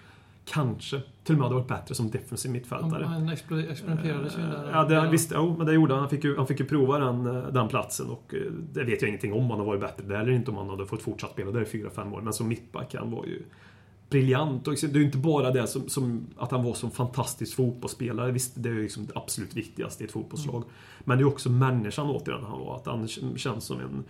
kanske till och med hade varit bättre som defensiv mittfältare. han experimenterade sig där. Ja, det, visst, jo, men det gjorde han. Han fick ju, han fick ju prova den, eh, den platsen och eh, det vet jag ingenting om han har varit bättre där eller inte om han hade fått fortsatt spela där i 4-5 år. Men som mittback, han var ju briljant. Och det är ju inte bara det som, som att han var som fantastisk fotbollsspelare. Visst, det är ju liksom det absolut viktigaste i ett fotbollslag. Men det är också människan återigen han var. Att han känns som en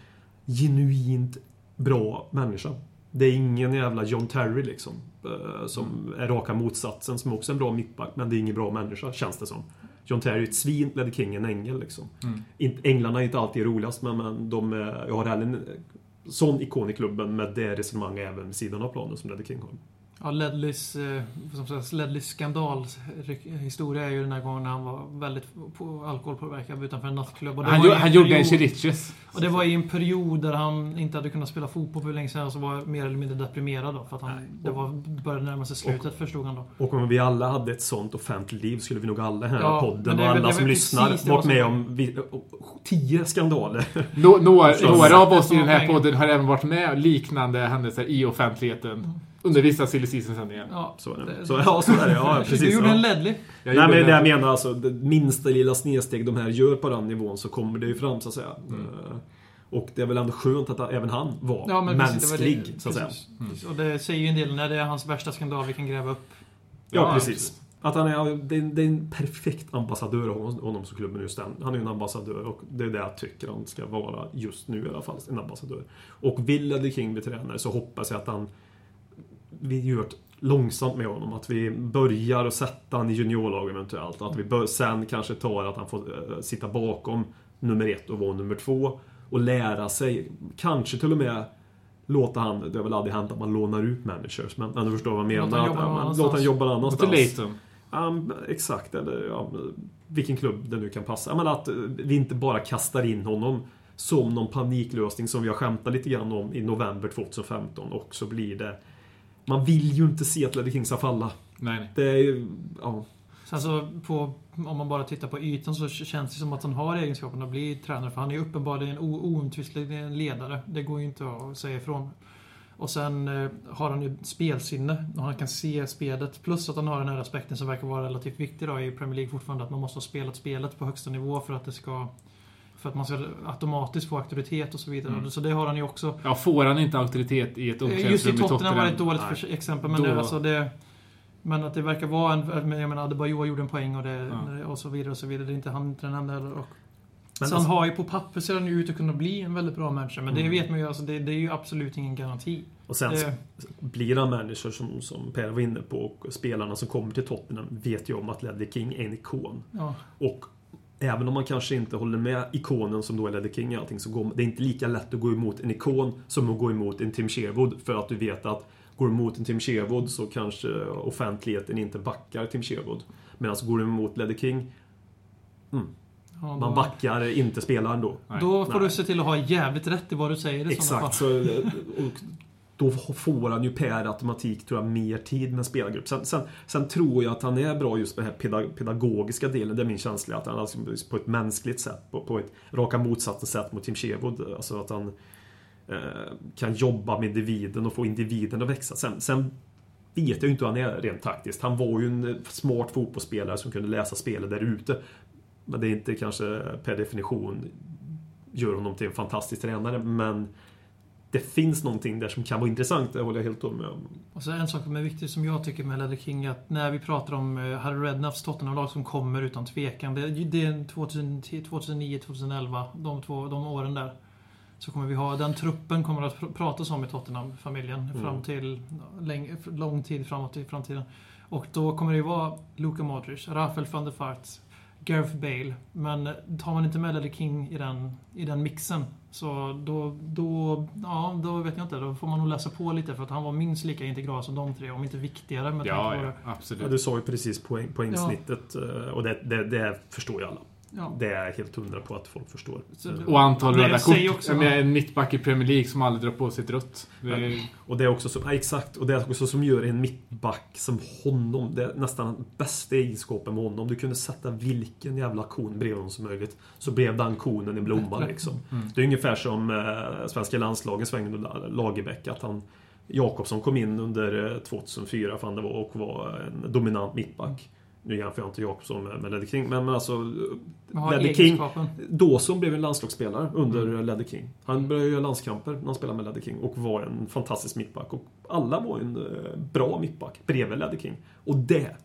genuint bra människa. Det är ingen jävla John Terry liksom. eh, Som är raka motsatsen, som också är en bra mittback. Men det är ingen bra människa, känns det som. John Terry är ett svin, Ledley King en ängel liksom. Mm. Änglarna är inte alltid roligast, men, men de är, jag har heller en sån ikon i klubben med det resonemang även vid sidan av planen som Ledley King har. Ja, Ledleys, eh, Ledleys skandalhistoria är ju den här gången när han var väldigt på alkoholpåverkad utanför en nattklubb. Och det Han, var gjo- i en han gjorde en Chiriches. Och det var i en period där han inte hade kunnat spela fotboll för länge sedan, så var mer eller mindre deprimerad då. För att han, det var, började närma sig slutet, förstod han då. Och om vi alla hade ett sånt offentligt liv skulle vi nog alla här Ja, podden det och alla som lyssnar varit med om vi, tio skandaler. Nå, några, några av oss i Som den här podden har även varit med liknande händelser i offentligheten. Under vissa silly season-sändningar. Ja, Så är det. Så, ja, så är det. Ja, du precis. gjorde ja. en Ledley. Jag Nej gjorde men det jag menar alltså, det minsta lilla snedsteg de här gör på den nivån så kommer det ju fram så att säga. Mm. Eh, Och det är väl ändå skönt att även han var Ja, men precis, det var mänsklig, det. så att säga. Precis. Precis. Och det säger ju en del när det är hans värsta skandal vi kan gräva upp. Ja, Ja, precis. Att han är, det, är, det är en perfekt ambassadör av honom, som klubben just den. Han är ju en ambassadör och det är det jag tycker han ska vara just nu i alla fall. En ambassadör. Och vill Ledley King bli tränare så hoppas jag att han vi gör långsamt med honom. Att vi börjar att sätta han i juniorlag eventuellt. Att vi bör, sen kanske tar att han får eh, sitta bakom nummer ett och vara nummer två. Och lära sig. Kanske till och med låta han, det har väl aldrig hänt att man lånar ut managers, men, men du förstår vad jag Låta menar. han jobba någon annanstans. låt han jobba någon Och annanstans. men exakt, eller ja, vilken klubb det nu kan passa. Men att eh, vi inte bara kastar in honom som någon paniklösning som vi har skämtat lite grann om i november 2015 och så blir det... Man vill ju inte se att Ledley King ska falla. Nej, nej. Det är ju... Ja. Sen så på, om man bara tittar på ytan så känns det som att han har egenskapen att bli tränare. För han är uppenbarligen oomtvistlig ledare. Det går ju inte att säga ifrån. Och sen eh, har han ju spelsinne. Och han kan se spelet. Plus att han har den här aspekten som verkar vara relativt viktig då i Premier League fortfarande. Att man måste ha spelat spelet på högsta nivå för att det ska... För att man ska automatiskt få auktoritet och så vidare. Mm. Så det har han ju också. Ja, får han inte auktoritet i ett Eh, Just omklädningsrum i Tottenham var det ett dåligt Nej. för- exempel. Men, Då- det, alltså det, men att det verkar vara en... Jag menar, Adebayor gjorde en poäng och, det, Ja. och så vidare och så vidare. Det är inte han inte den enda heller. Och, Men så han alltså- har ju på papper ser han ju ut att kunna bli en väldigt bra manager. Men det Mm. vet man ju. Alltså det, det är ju absolut ingen garanti. Och sen Det- blir han manager som, som Per var inne på och spelarna som kommer till Tottenham vet ju om att Ledley King är en ikon. Ja. Och även om man kanske inte håller med ikonen som då är Ledley King och allting så går det är inte lika lätt att gå emot en ikon som att gå emot en Tim Sherwood för att du vet att går du emot en Tim Sherwood så kanske offentligheten inte backar Tim Sherwood. Medan går du emot Ledley King Ja, man backar inte spelaren då. Nej. Då får Nej. du se till att ha jävligt rätt i vad du säger i. Exakt. Så, och då får han ju per automatik tror jag mer tid med en spelargrupp. Sen, sen, sen tror jag att han är bra just med den här pedagogiska delen. Det är min känsla. Att han alltså på ett mänskligt sätt, på, på ett raka motsatsen sätt mot Tim Sherwood. Alltså att han eh, kan jobba med individen och få individen att växa. Sen, sen vet jag ju inte hur han är rent taktiskt. Han var ju en smart fotbollsspelare som kunde läsa spelet där ute. Men det är inte kanske per definition gör honom till en fantastisk tränare. Men det finns någonting där som kan vara intressant, det håller jag helt med om. Och så en sak som är viktig som jag tycker med Ledley King att när vi pratar om eh, Harry Redknapps Tottenham-lag som kommer utan tvekan. Det, det är 2010, 2009, 2011, de, två, de åren där. Så kommer vi ha, den truppen kommer att pr- pratas om i Tottenham-familjen Mm. fram till läng, lång tid framåt i framtiden. Och då kommer det ju vara Luka Modric, Rafael van der Vaart, Gareth Bale. Men tar man inte med Ledley King i den, i den mixen så då, då, ja, då vet jag inte. Då får man nog läsa på lite för att han var minst lika integral som de tre, om inte viktigare med Ja, tanke på ja, absolut. Ja, du sa ju precis poäng, poängsnittet eh, och det, det, det förstår ju alla. Ja. Det är jag helt hundra på att folk förstår. Så det- Och antal röda jag kort. också- Jag menar, en mittback i Premier League som aldrig drar på sig ett rött. Är, Och det är också så, ja, exakt, och det är också som gör en mittback som honom. Det är nästan bästa egenskapen med honom. Du kunde sätta vilken jävla kon bredvid honom som möjligt. Så blev den konen en blomma liksom. Mm. Det är ungefär som eh, svenska landslagens sväng Lagerbäck. Att han Jakobsson kom in under eh, 2004 fan det var, och var en dominant mittback. Nu jämför jag inte Jakobsson med, med Ledder King, men, men alltså... Ledder King. Dawson blev en landslagsspelare under Mm. mm. Ledder King. Han började göra landskamper när han spelade med Ledder King och var en fantastisk mittback. Och alla var en eh, bra mittback bredvid Ledder King. Och det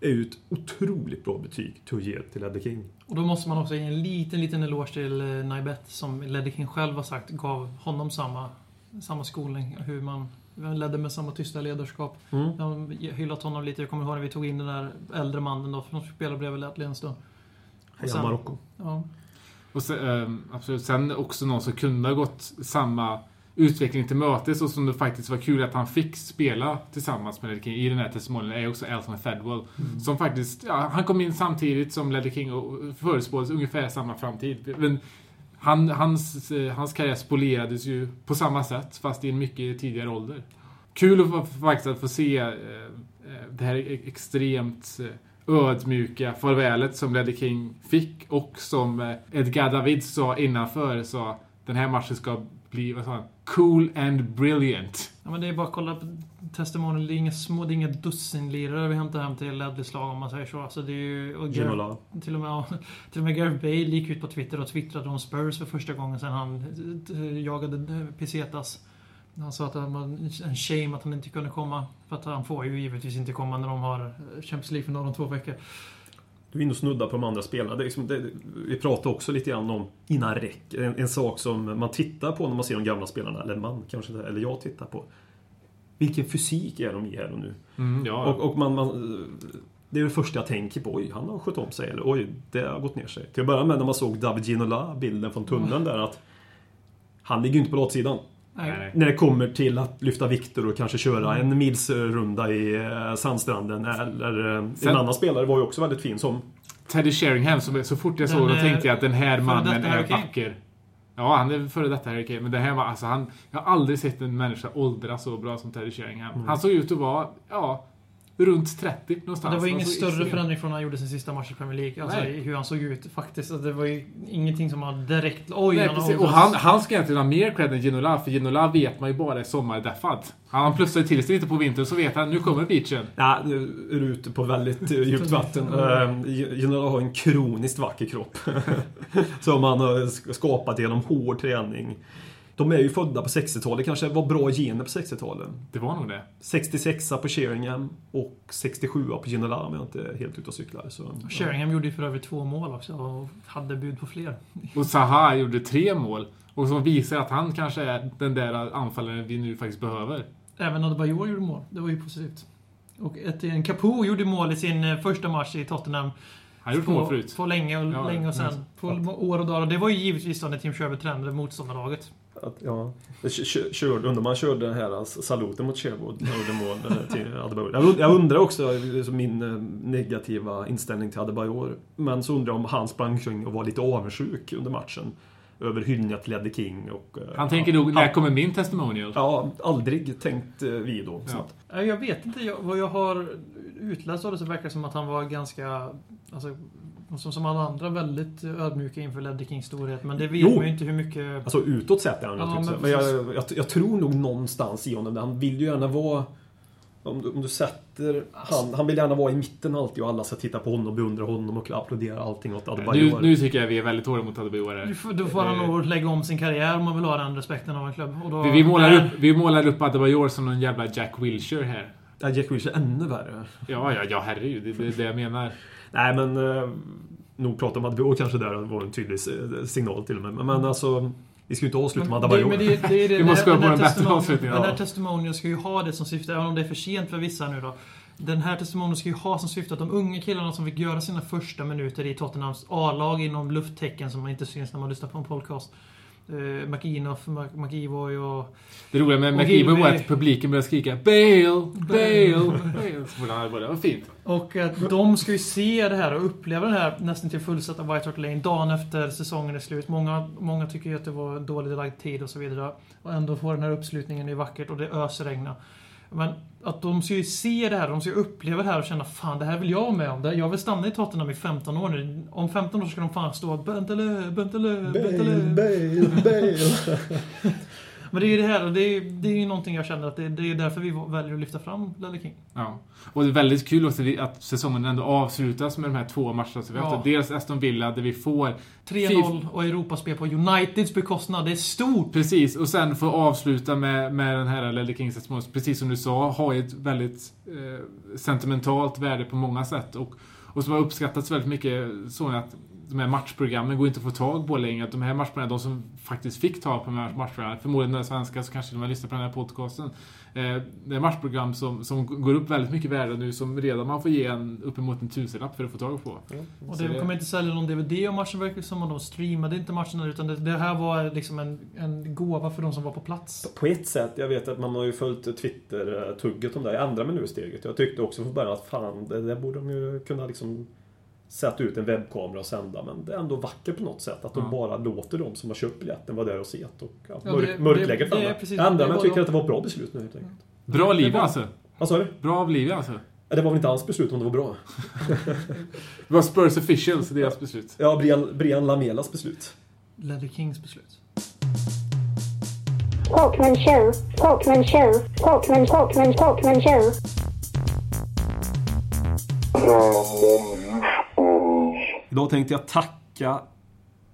är ju ett otroligt bra betyg till att ge till Ledder King. Och då måste man också ge en liten, liten eloge till eh, Naibet som Ledder King själv har sagt gav honom samma, samma skolning. Hur man man ledde med samma tysta ledarskap. Mm. Jag har hyllat honom lite. Jag kommer ihåg när vi tog in den där äldre mannen då, som spelade bredvid Ledley en stund. Heja sen- Marocko. Ja. Och sen, ehm, absolut. Sen också någon som kunde ha gått samma utveckling till mötes och som det faktiskt var kul att han fick spela tillsammans med Ledley King i den här testimonien är också Elton Fedwell. Som faktiskt, ja, han kom in samtidigt som Ledley King och förutspåddes ungefär samma framtid. Men han, hans, eh, hans karriär spolierades ju på samma sätt fast i en mycket tidigare ålder. Kul att faktiskt att få se eh, eh, det här e- extremt ödmjuka farvälet som Ledley King fick och som Edgar David sa innanför sa den här matchen ska bli, vad sa han? Cool and brilliant. ja, men det är bara att kolla på testimonial. Det är inga små, det är inga dussinlirare vi hämtar hem till Ledleys lag om man säger så. Alltså, det är ju, och Gareth-. Till och, med, ja, till och med Gareth Bale gick ut på Twitter och twittrade om Spurs för första gången sedan han eh, jagade eh, Pesetas. Han sa att det var en shame att han inte kunde komma. För att han får ju givetvis inte komma när de har eh, Champions League för några om två veckor. Du är inne och snuddar på de andra spelarna. Det liksom, det, vi pratade också lite grann om innan räck. En, en sak som man tittar på när man ser de gamla spelarna, eller man kanske, inte- eller jag tittar på. Vilken fysik är de i här och nu? Mm, ja, Och, och man, man, det är det första jag tänker på. Oj, han har skött om sig. Eller oj, det har gått ner sig. Till att börja med när man såg David Ginola, bilden från tunneln där. att Han ligger ju inte på latsidan. Nej. När det kommer till att lyfta vikter och kanske köra en milsrunda i eh, sandstranden. Eller eh, Sen- en annan spelare var ju också väldigt fin som Teddy Sheringham, som, så fort jag såg honom tänkte jag att den här mannen är vacker. Ja, han är före detta Harry Kane. Men det här var, alltså han... Jag har aldrig sett en människa åldras så bra som Teddy Sheringham. Mm. Han såg ut att vara, ja... runt 30 någonstans. Det var ingen Alltså, större förändring från när han gjorde sin sista match i Premier League. Alltså Nej. hur han såg ut faktiskt. Alltså, Det var ju ingenting som han direkt... Oj, Nej, han precis. Och han, han ska egentligen ha mer cred än Ginola, för Ginola vet man ju bara är sommardeffad. Han plussade till sig lite på vintern så vet han nu kommer beachen. Ja, nu är du ute på väldigt eh, djupt vatten. Ginola har en kroniskt vacker kropp. som han har sk- skapat genom hård träning. De är ju födda på 60-talet, kanske var bra gener på 60-talet. Det var nog det. 66 på Sheringham och 67 på Ginola om jag inte är helt ute och cyklar. Så, Sheringham gjorde ju för övrigt två mål också och hade bud på fler. Och Zaha gjorde tre mål. Och som visar att han kanske är den där anfallaren vi nu faktiskt behöver. Även Adebayor gjorde mål. Det var ju positivt. Och Etienne Capoe gjorde mål i sin eh, första match i Tottenham. Han gjort mål förut. På länge och, Ja, länge och sen. men- På år och dagar. Och det var ju givetvis då när Tim Sherwood tränade motståndarlaget. Att, ja, körde, undrar man körde den här alltså, saluten mot Sherwood när han gjorde mål eh, till Adebayor. Jag, und- jag undrar också liksom, min eh, negativa inställning till Adebayor. Men så undrar jag om han sprang omkring och var lite avundsjuk under matchen. Över hyllningar till Eddie King och... eh, Han tänker nog, när kommer min testimonial? Ja, aldrig tänkt eh, vi då. Så Ja. att, Eh, Jag vet inte. Jag, vad jag har utläst av det så verkar det som att han var ganska... Alltså, som, som alla andra väldigt ödmjuka inför Ledley Kings storhet. Men det vet Jo. man ju inte hur mycket... Alltså utåt sett är han Ja, naturligtvis men men, jag, jag, jag tror nog någonstans i honom, han vill ju gärna vara... Om du, om du sätter... Han, han vill gärna vara i mitten alltid och alla ska titta på honom, beundra honom och applådera allting åt Nu, Adebayor. nu tycker jag vi är väldigt hårda mot Adebayor Då får han Eh, nog lägga om sin karriär om man vill ha den respekten av en klubb. Och då, Vi, vi, målar upp, vi målar upp Adebayor som någon jävla Jack Wilshere här. Ja, Jack Wilshere ännu värre. Ja, ja, ja herregud. Det, det är det jag menar. Nej men... Eh, nog prata om Adebayor kanske där var en tydlig signal till och med. Men, men alltså... Vi ska ju inte avsluta med Adebayor. men det, det, är det, Vi måste den här på en bättre testimonial- avslutning, Den här testimonial ska ju ha det som syfte, även om det är för sent för vissa nu då. Den här testimonial ska ju ha som syfte att de unga killarna som fick göra sina första minuter i Tottenhams A-lag inom lufttecken som man inte syns när man lyssnar på en podcast. Uh, McInoff, McEvoy och... Det roliga med McKeever var att publiken började skrika Bale, Bale, Bale. Det var fint. Och att de ska ju se det här och uppleva det här nästan till fullsatta White Hart Lane dagen efter säsongen är slut. Många, många tycker ju att det var dåligt lagd tid och så vidare. Och ändå få den här uppslutningen är vackert och det ösregnar. Men att de ska ju se det här, de ska uppleva det här och känna Fan, det här vill jag vara med om. Det- Jag vill stanna i Tottenham i 15 år nu. Om 15 år ska de fan stå Bentelö, Bentelö, Bentelö. Bale, Bale. Men det är ju det här det är, det är ju någonting jag känner att det, det är därför vi väljer att lyfta fram Ledley King. Ja. Och det är väldigt kul också att säsongen ändå avslutas med de här två matcherna som vi har Ja. Dels Aston Villa där vi får 3-0 och Europaspel på Uniteds bekostnad. Det är stort! Precis, och sen få avsluta med, med den här Ledley Kings. Precis som du sa, har ju ett väldigt eh, sentimentalt värde på många sätt. Och, och som har uppskattats väldigt mycket så att de här matchprogrammen går inte att få tag på längre. Att de här matchprogrammen, de som faktiskt fick tag på de här matchprogrammen, förmodligen några svenskar så kanske de har lyssnat på den här podcasten. Eh, det är matchprogram som, som går upp väldigt mycket värde nu, som redan man får ge en, uppemot en tusenlapp för att få tag på. Och Så det det- kommer inte sälja någon DVD om matchen verkar det som. Och de streamade inte matcherna utan det, det här var liksom en, en gåva för de som var på plats. På ett sätt, jag vet att man har ju följt Twitter-tugget om det. Jag ändrar mig nu steget. Jag tyckte också från början att fan, det där borde de ju kunna liksom sätta ut en webbkamera och sända. Men det är ändå vackert på något sätt att de Ja. bara låter de som har köpt biljetten vara där och se det. Och ja, Ja, mörk, det- mörklägger det- för det alla. precis- Jag tycker att det var ett bra beslut nu helt enkelt. Bra liv var- alltså. Vad sa du? Bra av liv alltså. Det var väl inte hans beslut om det var bra? Det var Spurs officials, deras beslut. Ja, Brian, Brian Lamelas beslut. Ledley Kings beslut. Talkman show, Talkman show, Talkman, Talkman, Talkman show. Idag tänkte jag tacka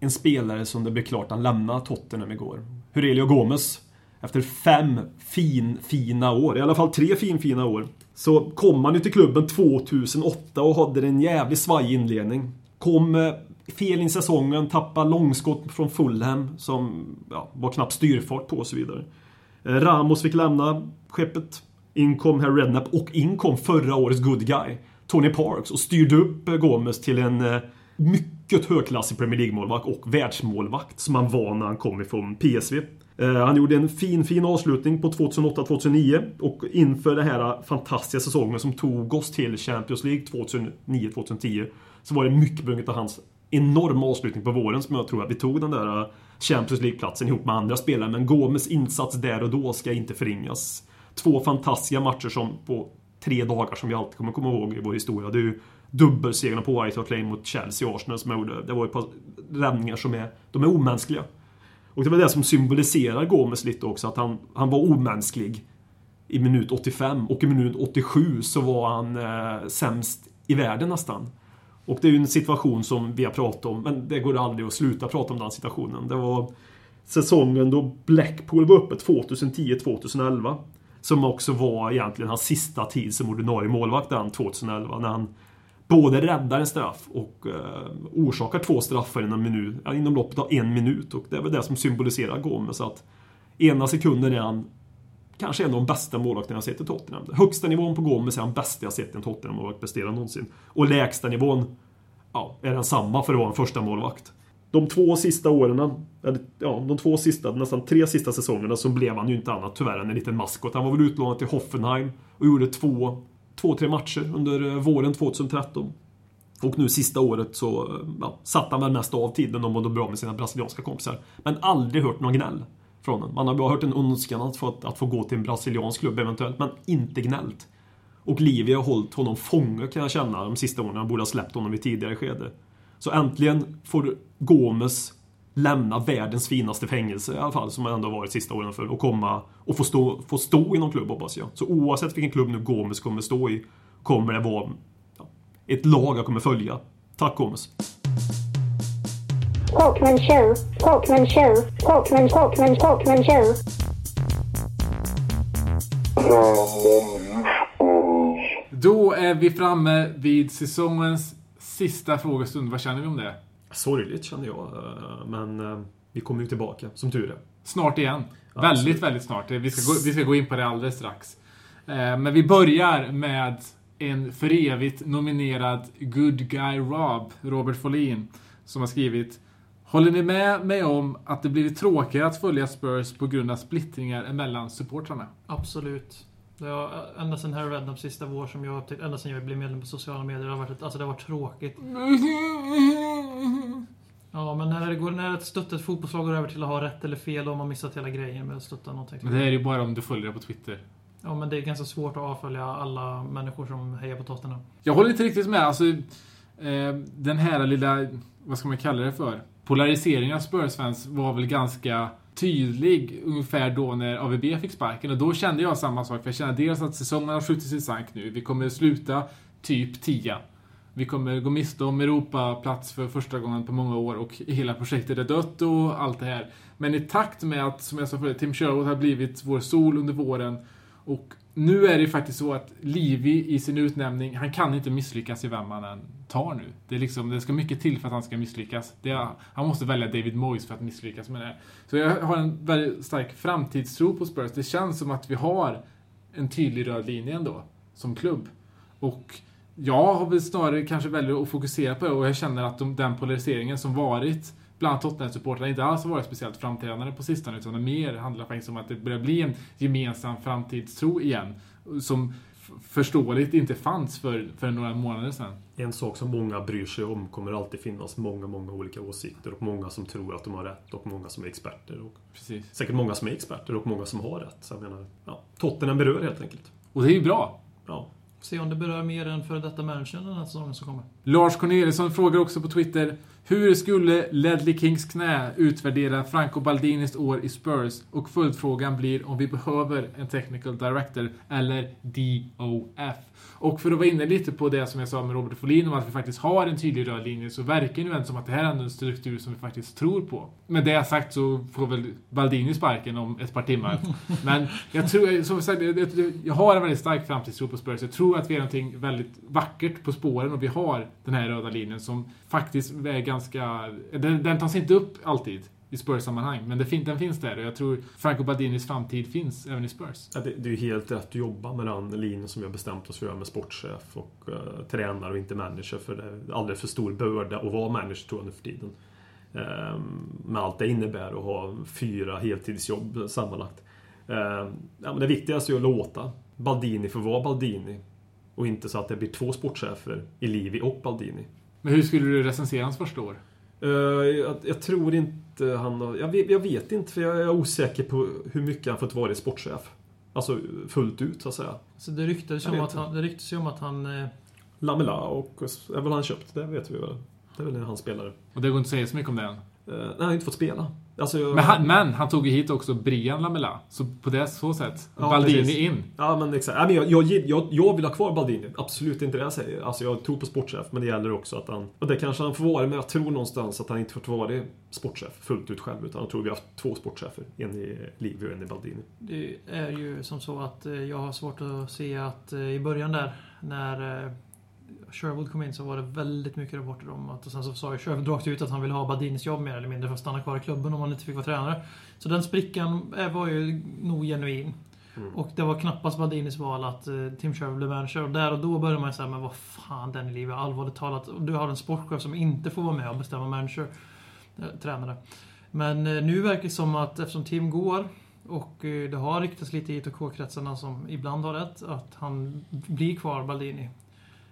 en spelare som det blev klart han lämnade Tottenham igår. Hurelio Gomes. Efter fem fin, fina år, i alla fall tre fin, fina år, så kom han ju till klubben 2008 och hade en jävligt svajig inledning. Kom eh, fel in i säsongen, tappade långskott från Fulham som ja, var knappt styrfart på och så vidare. Eh, Ramos fick lämna skeppet. In kom Harry Redknapp och in kom förra årets good guy, Tony Parks, och styrde upp eh, Gomes till en eh, mycket högklassig Premier League-målvakt och världsmålvakt som han var när han kom ifrån PSV. Eh, han gjorde en fin, fin avslutning på 2008-2009 och inför den här fantastiska säsongen som tog oss till Champions League 2009-2010 så var det mycket på grund av hans enorma avslutning på våren som jag tror att vi tog den där eh, Champions League-platsen ihop med andra spelare. Men Gomes insats där och då ska inte förringas. Två fantastiska matcher som på tre dagar som vi alltid kommer komma ihåg i vår historia. Det är ju dubbelsegrarna på White Hart Lane mot Chelsea och Arsenal som jag gjorde. Det var ett par räddningar som är, de är omänskliga. Och det var det som symboliserar Gomes lite också, att han, han var omänsklig i minut 85 och i minut 87 så var han eh, sämst i världen nästan. Och det är ju en situation som vi har pratat om, men det går aldrig att sluta prata om den situationen. Det var säsongen då Blackpool var uppe 2010-2011. Som också var egentligen hans sista tid som ordinarie målvakt den 2011. När han både räddar en straff och eh, orsakar två straffar inom, minut, inom loppet av en minut. Och det är väl det som symboliserar Gomes. Att ena sekunden är han kanske en av de bästa målvakterna jag sett i Tottenham. Högsta nivån på Gomes är han bästa jag sett en Tottenham-målvakt prestera någonsin. Och lägsta nivån ja, är den samma för att vara en första målvakt. De två sista åren, eller ja, de två sista, nästan tre sista säsongerna så blev han ju inte annat tyvärr än en liten maskot. Han var väl utlånad till Hoffenheim och gjorde två, två tre matcher under eh, våren 2013. Och nu sista året så eh, ja, satt han väl mest av tiden och mådde bra med sina brasilianska kompisar. Men aldrig hört någon gnäll från honom. Man har bara hört en önskan att få, att få gå till en brasiliansk klubb eventuellt, men inte gnällt. Och Livi har hållit honom fånge kan jag känna de sista åren. Han borde ha släppt honom i tidigare skede. Så äntligen får Gomes lämna världens finaste fängelse i alla fall, som han ändå varit sista åren för, och komma och få stå, få stå i någon klubb hoppas jag. Så oavsett vilken klubb nu Gomes kommer stå i, kommer det vara ja, ett lag jag kommer följa. Tack Gomes! Talkman show, Talkman show, Talkman, Talkman, Talkman show. Då är vi framme vid säsongens sista frågestund. Vad känner vi om det? Sorgligt känner jag, eh, men eh, vi kommer ju tillbaka, som tur är. Snart igen. Ja, väldigt, absolut. väldigt snart. Vi ska, gå, vi ska gå in på det alldeles strax. Eh, Men vi börjar med en för evigt nominerad Good Guy Rob, Robert Folin, som har skrivit Håller ni med mig om att det blivit tråkigare att följa Spurs på grund av splittringar mellan supportrarna? Absolut. Har, ända sedan Harry Redknapp sista vår som jag upptäckte, ända sedan jag blev medlem på sociala medier, det har varit, ett, alltså det har varit tråkigt. Ja, men när, det går, när ett stöttat fotbollslag går över till att ha rätt eller fel, har man missat hela grejen med att stötta någonting. Men det är ju bara om du följer det på Twitter. Ja, men det är ganska svårt att avfölja alla människor som hejar på Tottenham. Jag håller inte riktigt med. Alltså, eh, den här lilla, vad ska man kalla det för? Polariseringen av Spurs-fans var väl ganska tydlig ungefär då när AVB fick sparken. Och då kände jag samma sak. För jag kände dels att säsongen har skjutits i sank nu. Vi kommer sluta typ 10. Vi kommer gå miste om Europaplats för första gången på många år och hela projektet är dött och allt det här. Men i takt med att, som jag sa förut, Tim Sherwood har blivit vår sol under våren och nu är det ju faktiskt så att Livi i sin utnämning, han kan inte misslyckas i vem han än tar nu. Det, är liksom, det ska mycket till för att han ska misslyckas. Det är, han måste välja David Moyes för att misslyckas med det. Så jag har en väldigt stark framtidstro på Spurs. Det känns som att vi har en tydlig röd linje ändå, som klubb. Och jag har väl snarare kanske väldigt att fokusera på det och jag känner att de, den polariseringen som varit bland Tottenham-supportrarna inte alls har varit speciellt framträdande på sistone utan det mer handlar faktiskt om att det börjar bli en gemensam framtidstro igen. Som förståeligt inte fanns för, för några månader sedan. En sak som många bryr sig om kommer alltid finnas många, många olika åsikter och många som tror att de har rätt och många som är experter. Och Precis. säkert många som är experter och många som har rätt. Så jag menar, ja, Tottenham berör helt enkelt. Och det är ju bra. Ja. Se om det berör mer än för detta managern den här säsongen som kommer. Lars Corneliusson frågar också på Twitter Hur skulle Ledley Kings knä utvärdera Franco Baldinis år i Spurs? Och följdfrågan blir om vi behöver en technical director eller DOF. Och för att vara inne lite på det som jag sa med Robert Folin om att vi faktiskt har en tydlig röd linje så verkar det nu ändå som att det här är en struktur som vi faktiskt tror på. Med det sagt så får väl Baldini sparken om ett par timmar. Men jag tror, som sagt, jag, har en väldigt stark framtidstro på Spurs. Jag tror att vi är någonting väldigt vackert på spåren och vi har den här röda linjen som faktiskt är ganska... Den, den tas inte upp alltid i Spurs-sammanhang, men det fin, den finns där och jag tror Franco Baldinis framtid finns även i Spurs. Ja, det, det är ju helt rätt att jobba med den linjen som vi har bestämt oss för att göra med sportchef och uh, tränare och inte manager. För det är alldeles för stor börda att vara manager tror jag nu för tiden. Ehm, med allt det innebär att ha fyra heltidsjobb sammanlagt. Ehm, ja, men det viktigaste är att låta Baldini få vara Baldini. Och inte så att det blir två sportchefer i Livi och Baldini. Men hur skulle du recensera hans första år? Eh, jag, jag tror inte han har... Jag vet, jag vet inte, för jag är osäker på hur mycket han fått vara sportchef. Alltså fullt ut så att säga. Så det ryktades ju om att han, det ju om att han eh, Lamela och är väl han köpt, det vet vi väl. Det är väl hans spelare. Och det går inte att säga så mycket om det än. Eh, nej, han har inte fått spela. Alltså, Men han, men han tog ju hit också Brian Lamela. Så på det så sätt. Ja, Baldini precis. in. Ja, men exakt. Men jag, jag, jag, jag vill ha kvar Baldini. Absolut inte det jag säger. Alltså, jag tror på sportchef, men det gäller också att han... Och det kanske han får vara, men jag tror någonstans att han inte får vara sportchef fullt ut själv. Utan jag tror vi har haft två sportchefer. En i Livio och en i Baldini. Det är ju som så att eh, jag har svårt att se att eh, i början där när eh, Sherwood kom in så var det väldigt mycket rapporter om att och sen så sa ju Sherwood rakt ut att han ville ha Baldinis jobb mer eller mindre för att stanna kvar i klubben om han inte fick vara tränare. Så den sprickan eh, var ju nog genuin. Och det var knappast Baldinis val att eh, Tim Sherwood blev manager. Och där och då började man säga men vad fan den livet allvarligt talat. Du har en sportchef som inte får vara med och bestämma manager. Eh, tränare. Men eh, nu verkar det som att eftersom Tim går och det har ryktats lite i ITK-kretsarna som ibland har rätt att han blir kvar, Baldini.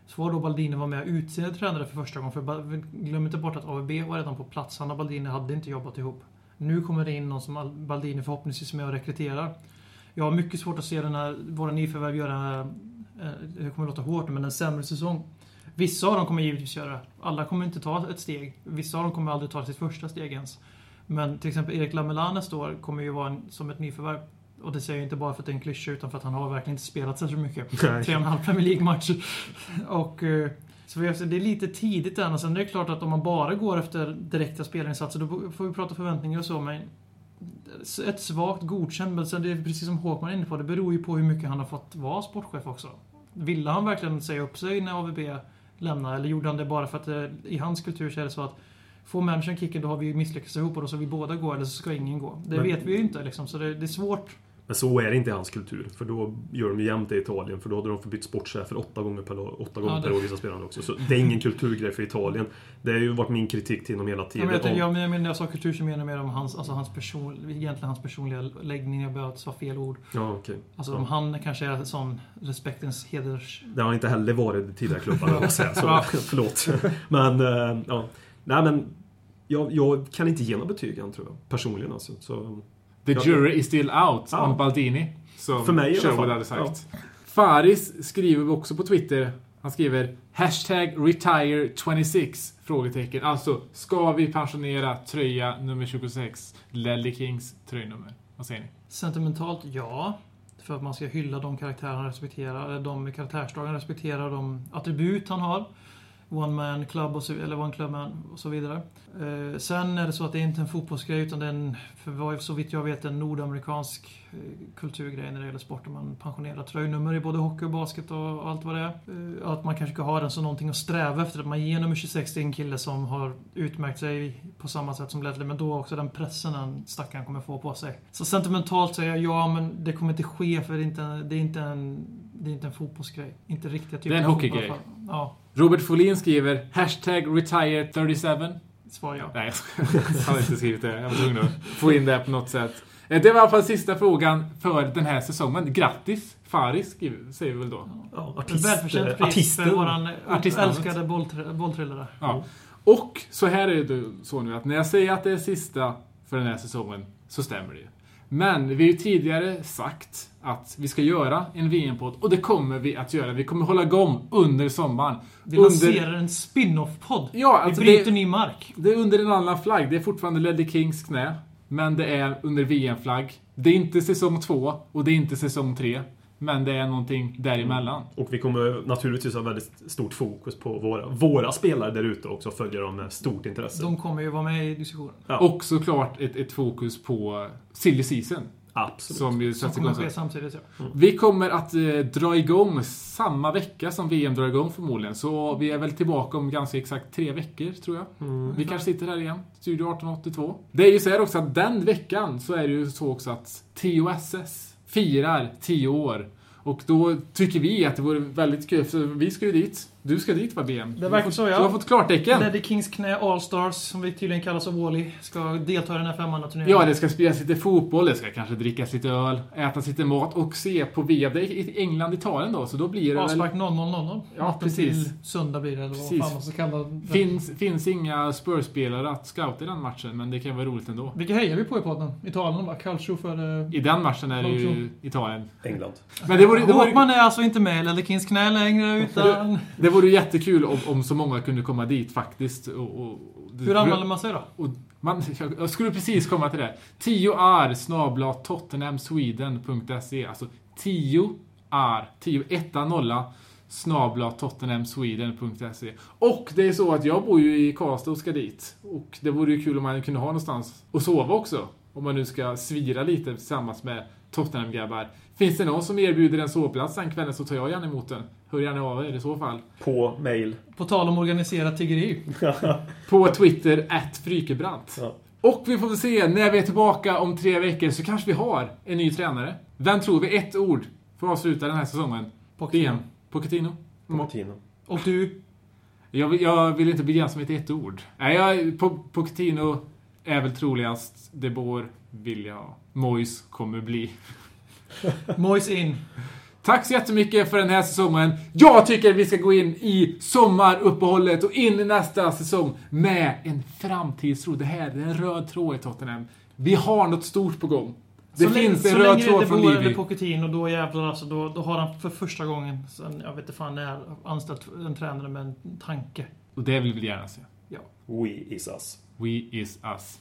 Så var då Baldini var med och utse tränare för första gången. För glöm inte bort att AVB var redan på plats. Han och Baldini hade inte jobbat ihop. Nu kommer det in någon som Baldini förhoppningsvis är med och rekryterar. Jag har mycket svårt att se den här, våra nyförvärv göra, eh, det kommer låta hårt men en sämre säsong. Vissa av dem kommer givetvis göra det. Alla kommer inte ta ett steg. Vissa av dem kommer aldrig ta sitt första steg ens. Men till exempel Erik Lamelanes nästa år kommer ju vara en, som ett nyförvärv. Och det säger jag inte bara för att det är en klyscha utan för att han har verkligen inte spelat så mycket. Tre och en halv Premier League-matcher. Och... eh, Så det är lite tidigt än. Och sen är det klart att om man bara går efter direkta spelinsatser då får vi prata förväntningar och så. Men ett svagt godkänd, men sen det är precis som Håkman är inne på, det beror ju på hur mycket han har fått vara sportchef också. Ville han verkligen säga upp sig när AVB lämnade, eller gjorde han det bara för att eh, i hans kultur så är det så att Får människan kicken då har vi misslyckats ihop och då ska vi båda gå eller så ska ingen gå. Det Men- vet vi ju inte liksom, så det, det är svårt. Men så är det inte i hans kultur. För då gör de jämt det i Italien. För då hade de fått bytt sportchefer åtta gånger per, åtta gånger Ja, per år, vissa spelare också. Så det är ingen kulturgrej för Italien. Det har ju varit min kritik till dem hela Ja, tiden. men jag, om- jag, jag menar, när jag sa kultur så menar jag mer om hans, alltså hans, person, egentligen hans personliga läggning. Jag behöver sa fel ord. Ja, okej. Alltså Ja. om han kanske är sån respektens heders... Det har inte heller varit i tidigare klubbar, säga. Så, Ja. förlåt. Men, eh, ja. Nej, men jag, jag kan inte ge några betyg än, tror jag. Personligen alltså. Så, The Ja. jury is still out Ja. on Baldini. Som För mig Sherwood hade sagt. Faris skriver också på Twitter. Han skriver Hashtag retire 26? Frågetecken. Alltså, ska vi pensionera tröja nummer 26? Lelly Kings tröjnummer. Vad säger ni? Sentimentalt, ja. För att man ska hylla de karaktärer han respekterar, eller de karaktärsdrag han respekterar, de attribut han har. One man club och så, eller one club man och så vidare. Eh, sen är det så att det är inte en fotbollsgrej utan det är en, för så vitt jag vet, en nordamerikansk eh, kulturgrej när det gäller sport. Man pensionerar tröjnummer i både hockey och basket och allt vad det är. Eh, att man kanske ska ha den som någonting att sträva efter. Att man ger nummer 26 till en kille som har utmärkt sig på samma sätt som Ledley, men då också den pressen den stackaren kommer få på sig. Så sentimentalt säger jag ja, men det kommer inte ske för det är inte, det är inte en, det är inte en fotbollsgrej. Inte riktiga typer Det är en hockeygrej. Ja, Robert Folin skriver Hashtag retire 37? svar ja. Nej, jag har inte skrivit det. Jag var tvungen att få in det på något sätt. Eh, Det var i alla fall sista frågan för den här säsongen. Grattis! Faris säger vi väl då. ja, artist, välförtjänt pris artisten. för våran älskade bolltr- bolltrillare. Ja. Och så här är det så nu att när jag säger att det är sista för den här säsongen så stämmer det ju. Men vi har ju tidigare sagt att vi ska göra en VM-podd och det kommer vi att göra. Vi kommer hålla igång under sommaren. Vi under, lanserar en spin-off-podd. Ja, alltså vi bryter det- ny mark. det är under en annan flagg. Det är fortfarande Ledley Kings knä. Men det är under VM-flagg. Det är inte säsong två och det är inte säsong tre. Men det är någonting däremellan. Och vi kommer naturligtvis ha väldigt stort fokus på våra, våra spelare där ute också och följa dem med stort intresse. De kommer ju vara med i diskussionen. Ja. Och såklart ett, ett fokus på Silly Season. Absolut. Som ju Som sätts kommer igång samtidigt, ja. Vi kommer att eh, dra igång samma vecka som VM drar igång förmodligen. Så vi är väl tillbaka om ganska exakt tre veckor, tror jag. Vi kanske sitter här igen. Studio 1882. Det är ju så här också att den veckan så är det ju så också att TOSS firar 10 år. Och då tycker vi att det vore väldigt kul, för vi ska ju dit. Du ska dit va, BM? Det verkar så, ja. Du har fått klartecken. Leddy Kings knä All-Stars, som vi tydligen kallas av Wally, ska delta i den här femmannaturneringen. Ja, det ska spelas lite fotboll, det ska kanske drickas lite öl, ätas lite mat och se på VM. Det är i England, Italien då, så då blir det väl... Avspark 0-0-0. Ja, Natten precis. till söndag blir det, eller vad fan man ska kalla det. Finns, finns inga Spurs-spelare att scouta i den matchen, men det kan vara roligt ändå. Vilka hejar vi på i podden? Italien bara? Calcio för... eh, I den matchen är det ju. Italien. England. Men det vore, det vore, Håkman är alltså inte med i Leddy Kings knä längre, utan... det vore jättekul om, om så många kunde komma dit faktiskt. Och, och, Hur anmäler man sig då? Och man, jag, skulle precis komma till det. 10 är snabla tottenhamsweden.se. Alltså 10 är 10, 1 0 snabla tottenhamsweden.se. Och det är så att jag bor ju i Karlstad och ska dit. Och det vore ju kul om man kunde ha någonstans att sova också. Om man nu ska svira lite tillsammans med Tottenham-grabbar. Finns det någon som erbjuder en sovplats den kvällen så tar jag gärna emot den. Hör gärna av er i så fall. På mail. På tal om organiserat tiggeri. På Twitter, at Frykebrant. Ja. Och vi får väl se, när vi är tillbaka om tre veckor så kanske vi har en ny tränare. Vem tror vi? Ett ord för att avsluta den här säsongen. Pochettino. Pochettino? Pochettino. Och du? Jag, vill- jag vill inte begränsa mig till ett ord. Nej, jag, po, Pochettino är väl troligast. De Boer vill jag. Mois kommer bli. Moise in. Tack så jättemycket för den här säsongen. Jag tycker vi ska gå in i sommaruppehållet och in i nästa säsong med en framtidstro. Det här det är en röd tråd i Tottenham. Vi har något stort på gång. Det så finns länge, en så röd länge tråd det från bor eller Livi. Pochettino, då jävlar alltså, då, då har han för första gången sen, jag vet inte fan när, anställt en tränare med en tanke. Och det vill vi gärna se. Ja. We is us. We is us.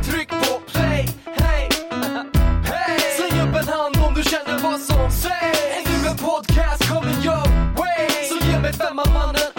som sägs. Ännu en podcast coming your way. Så ge mig femman mannen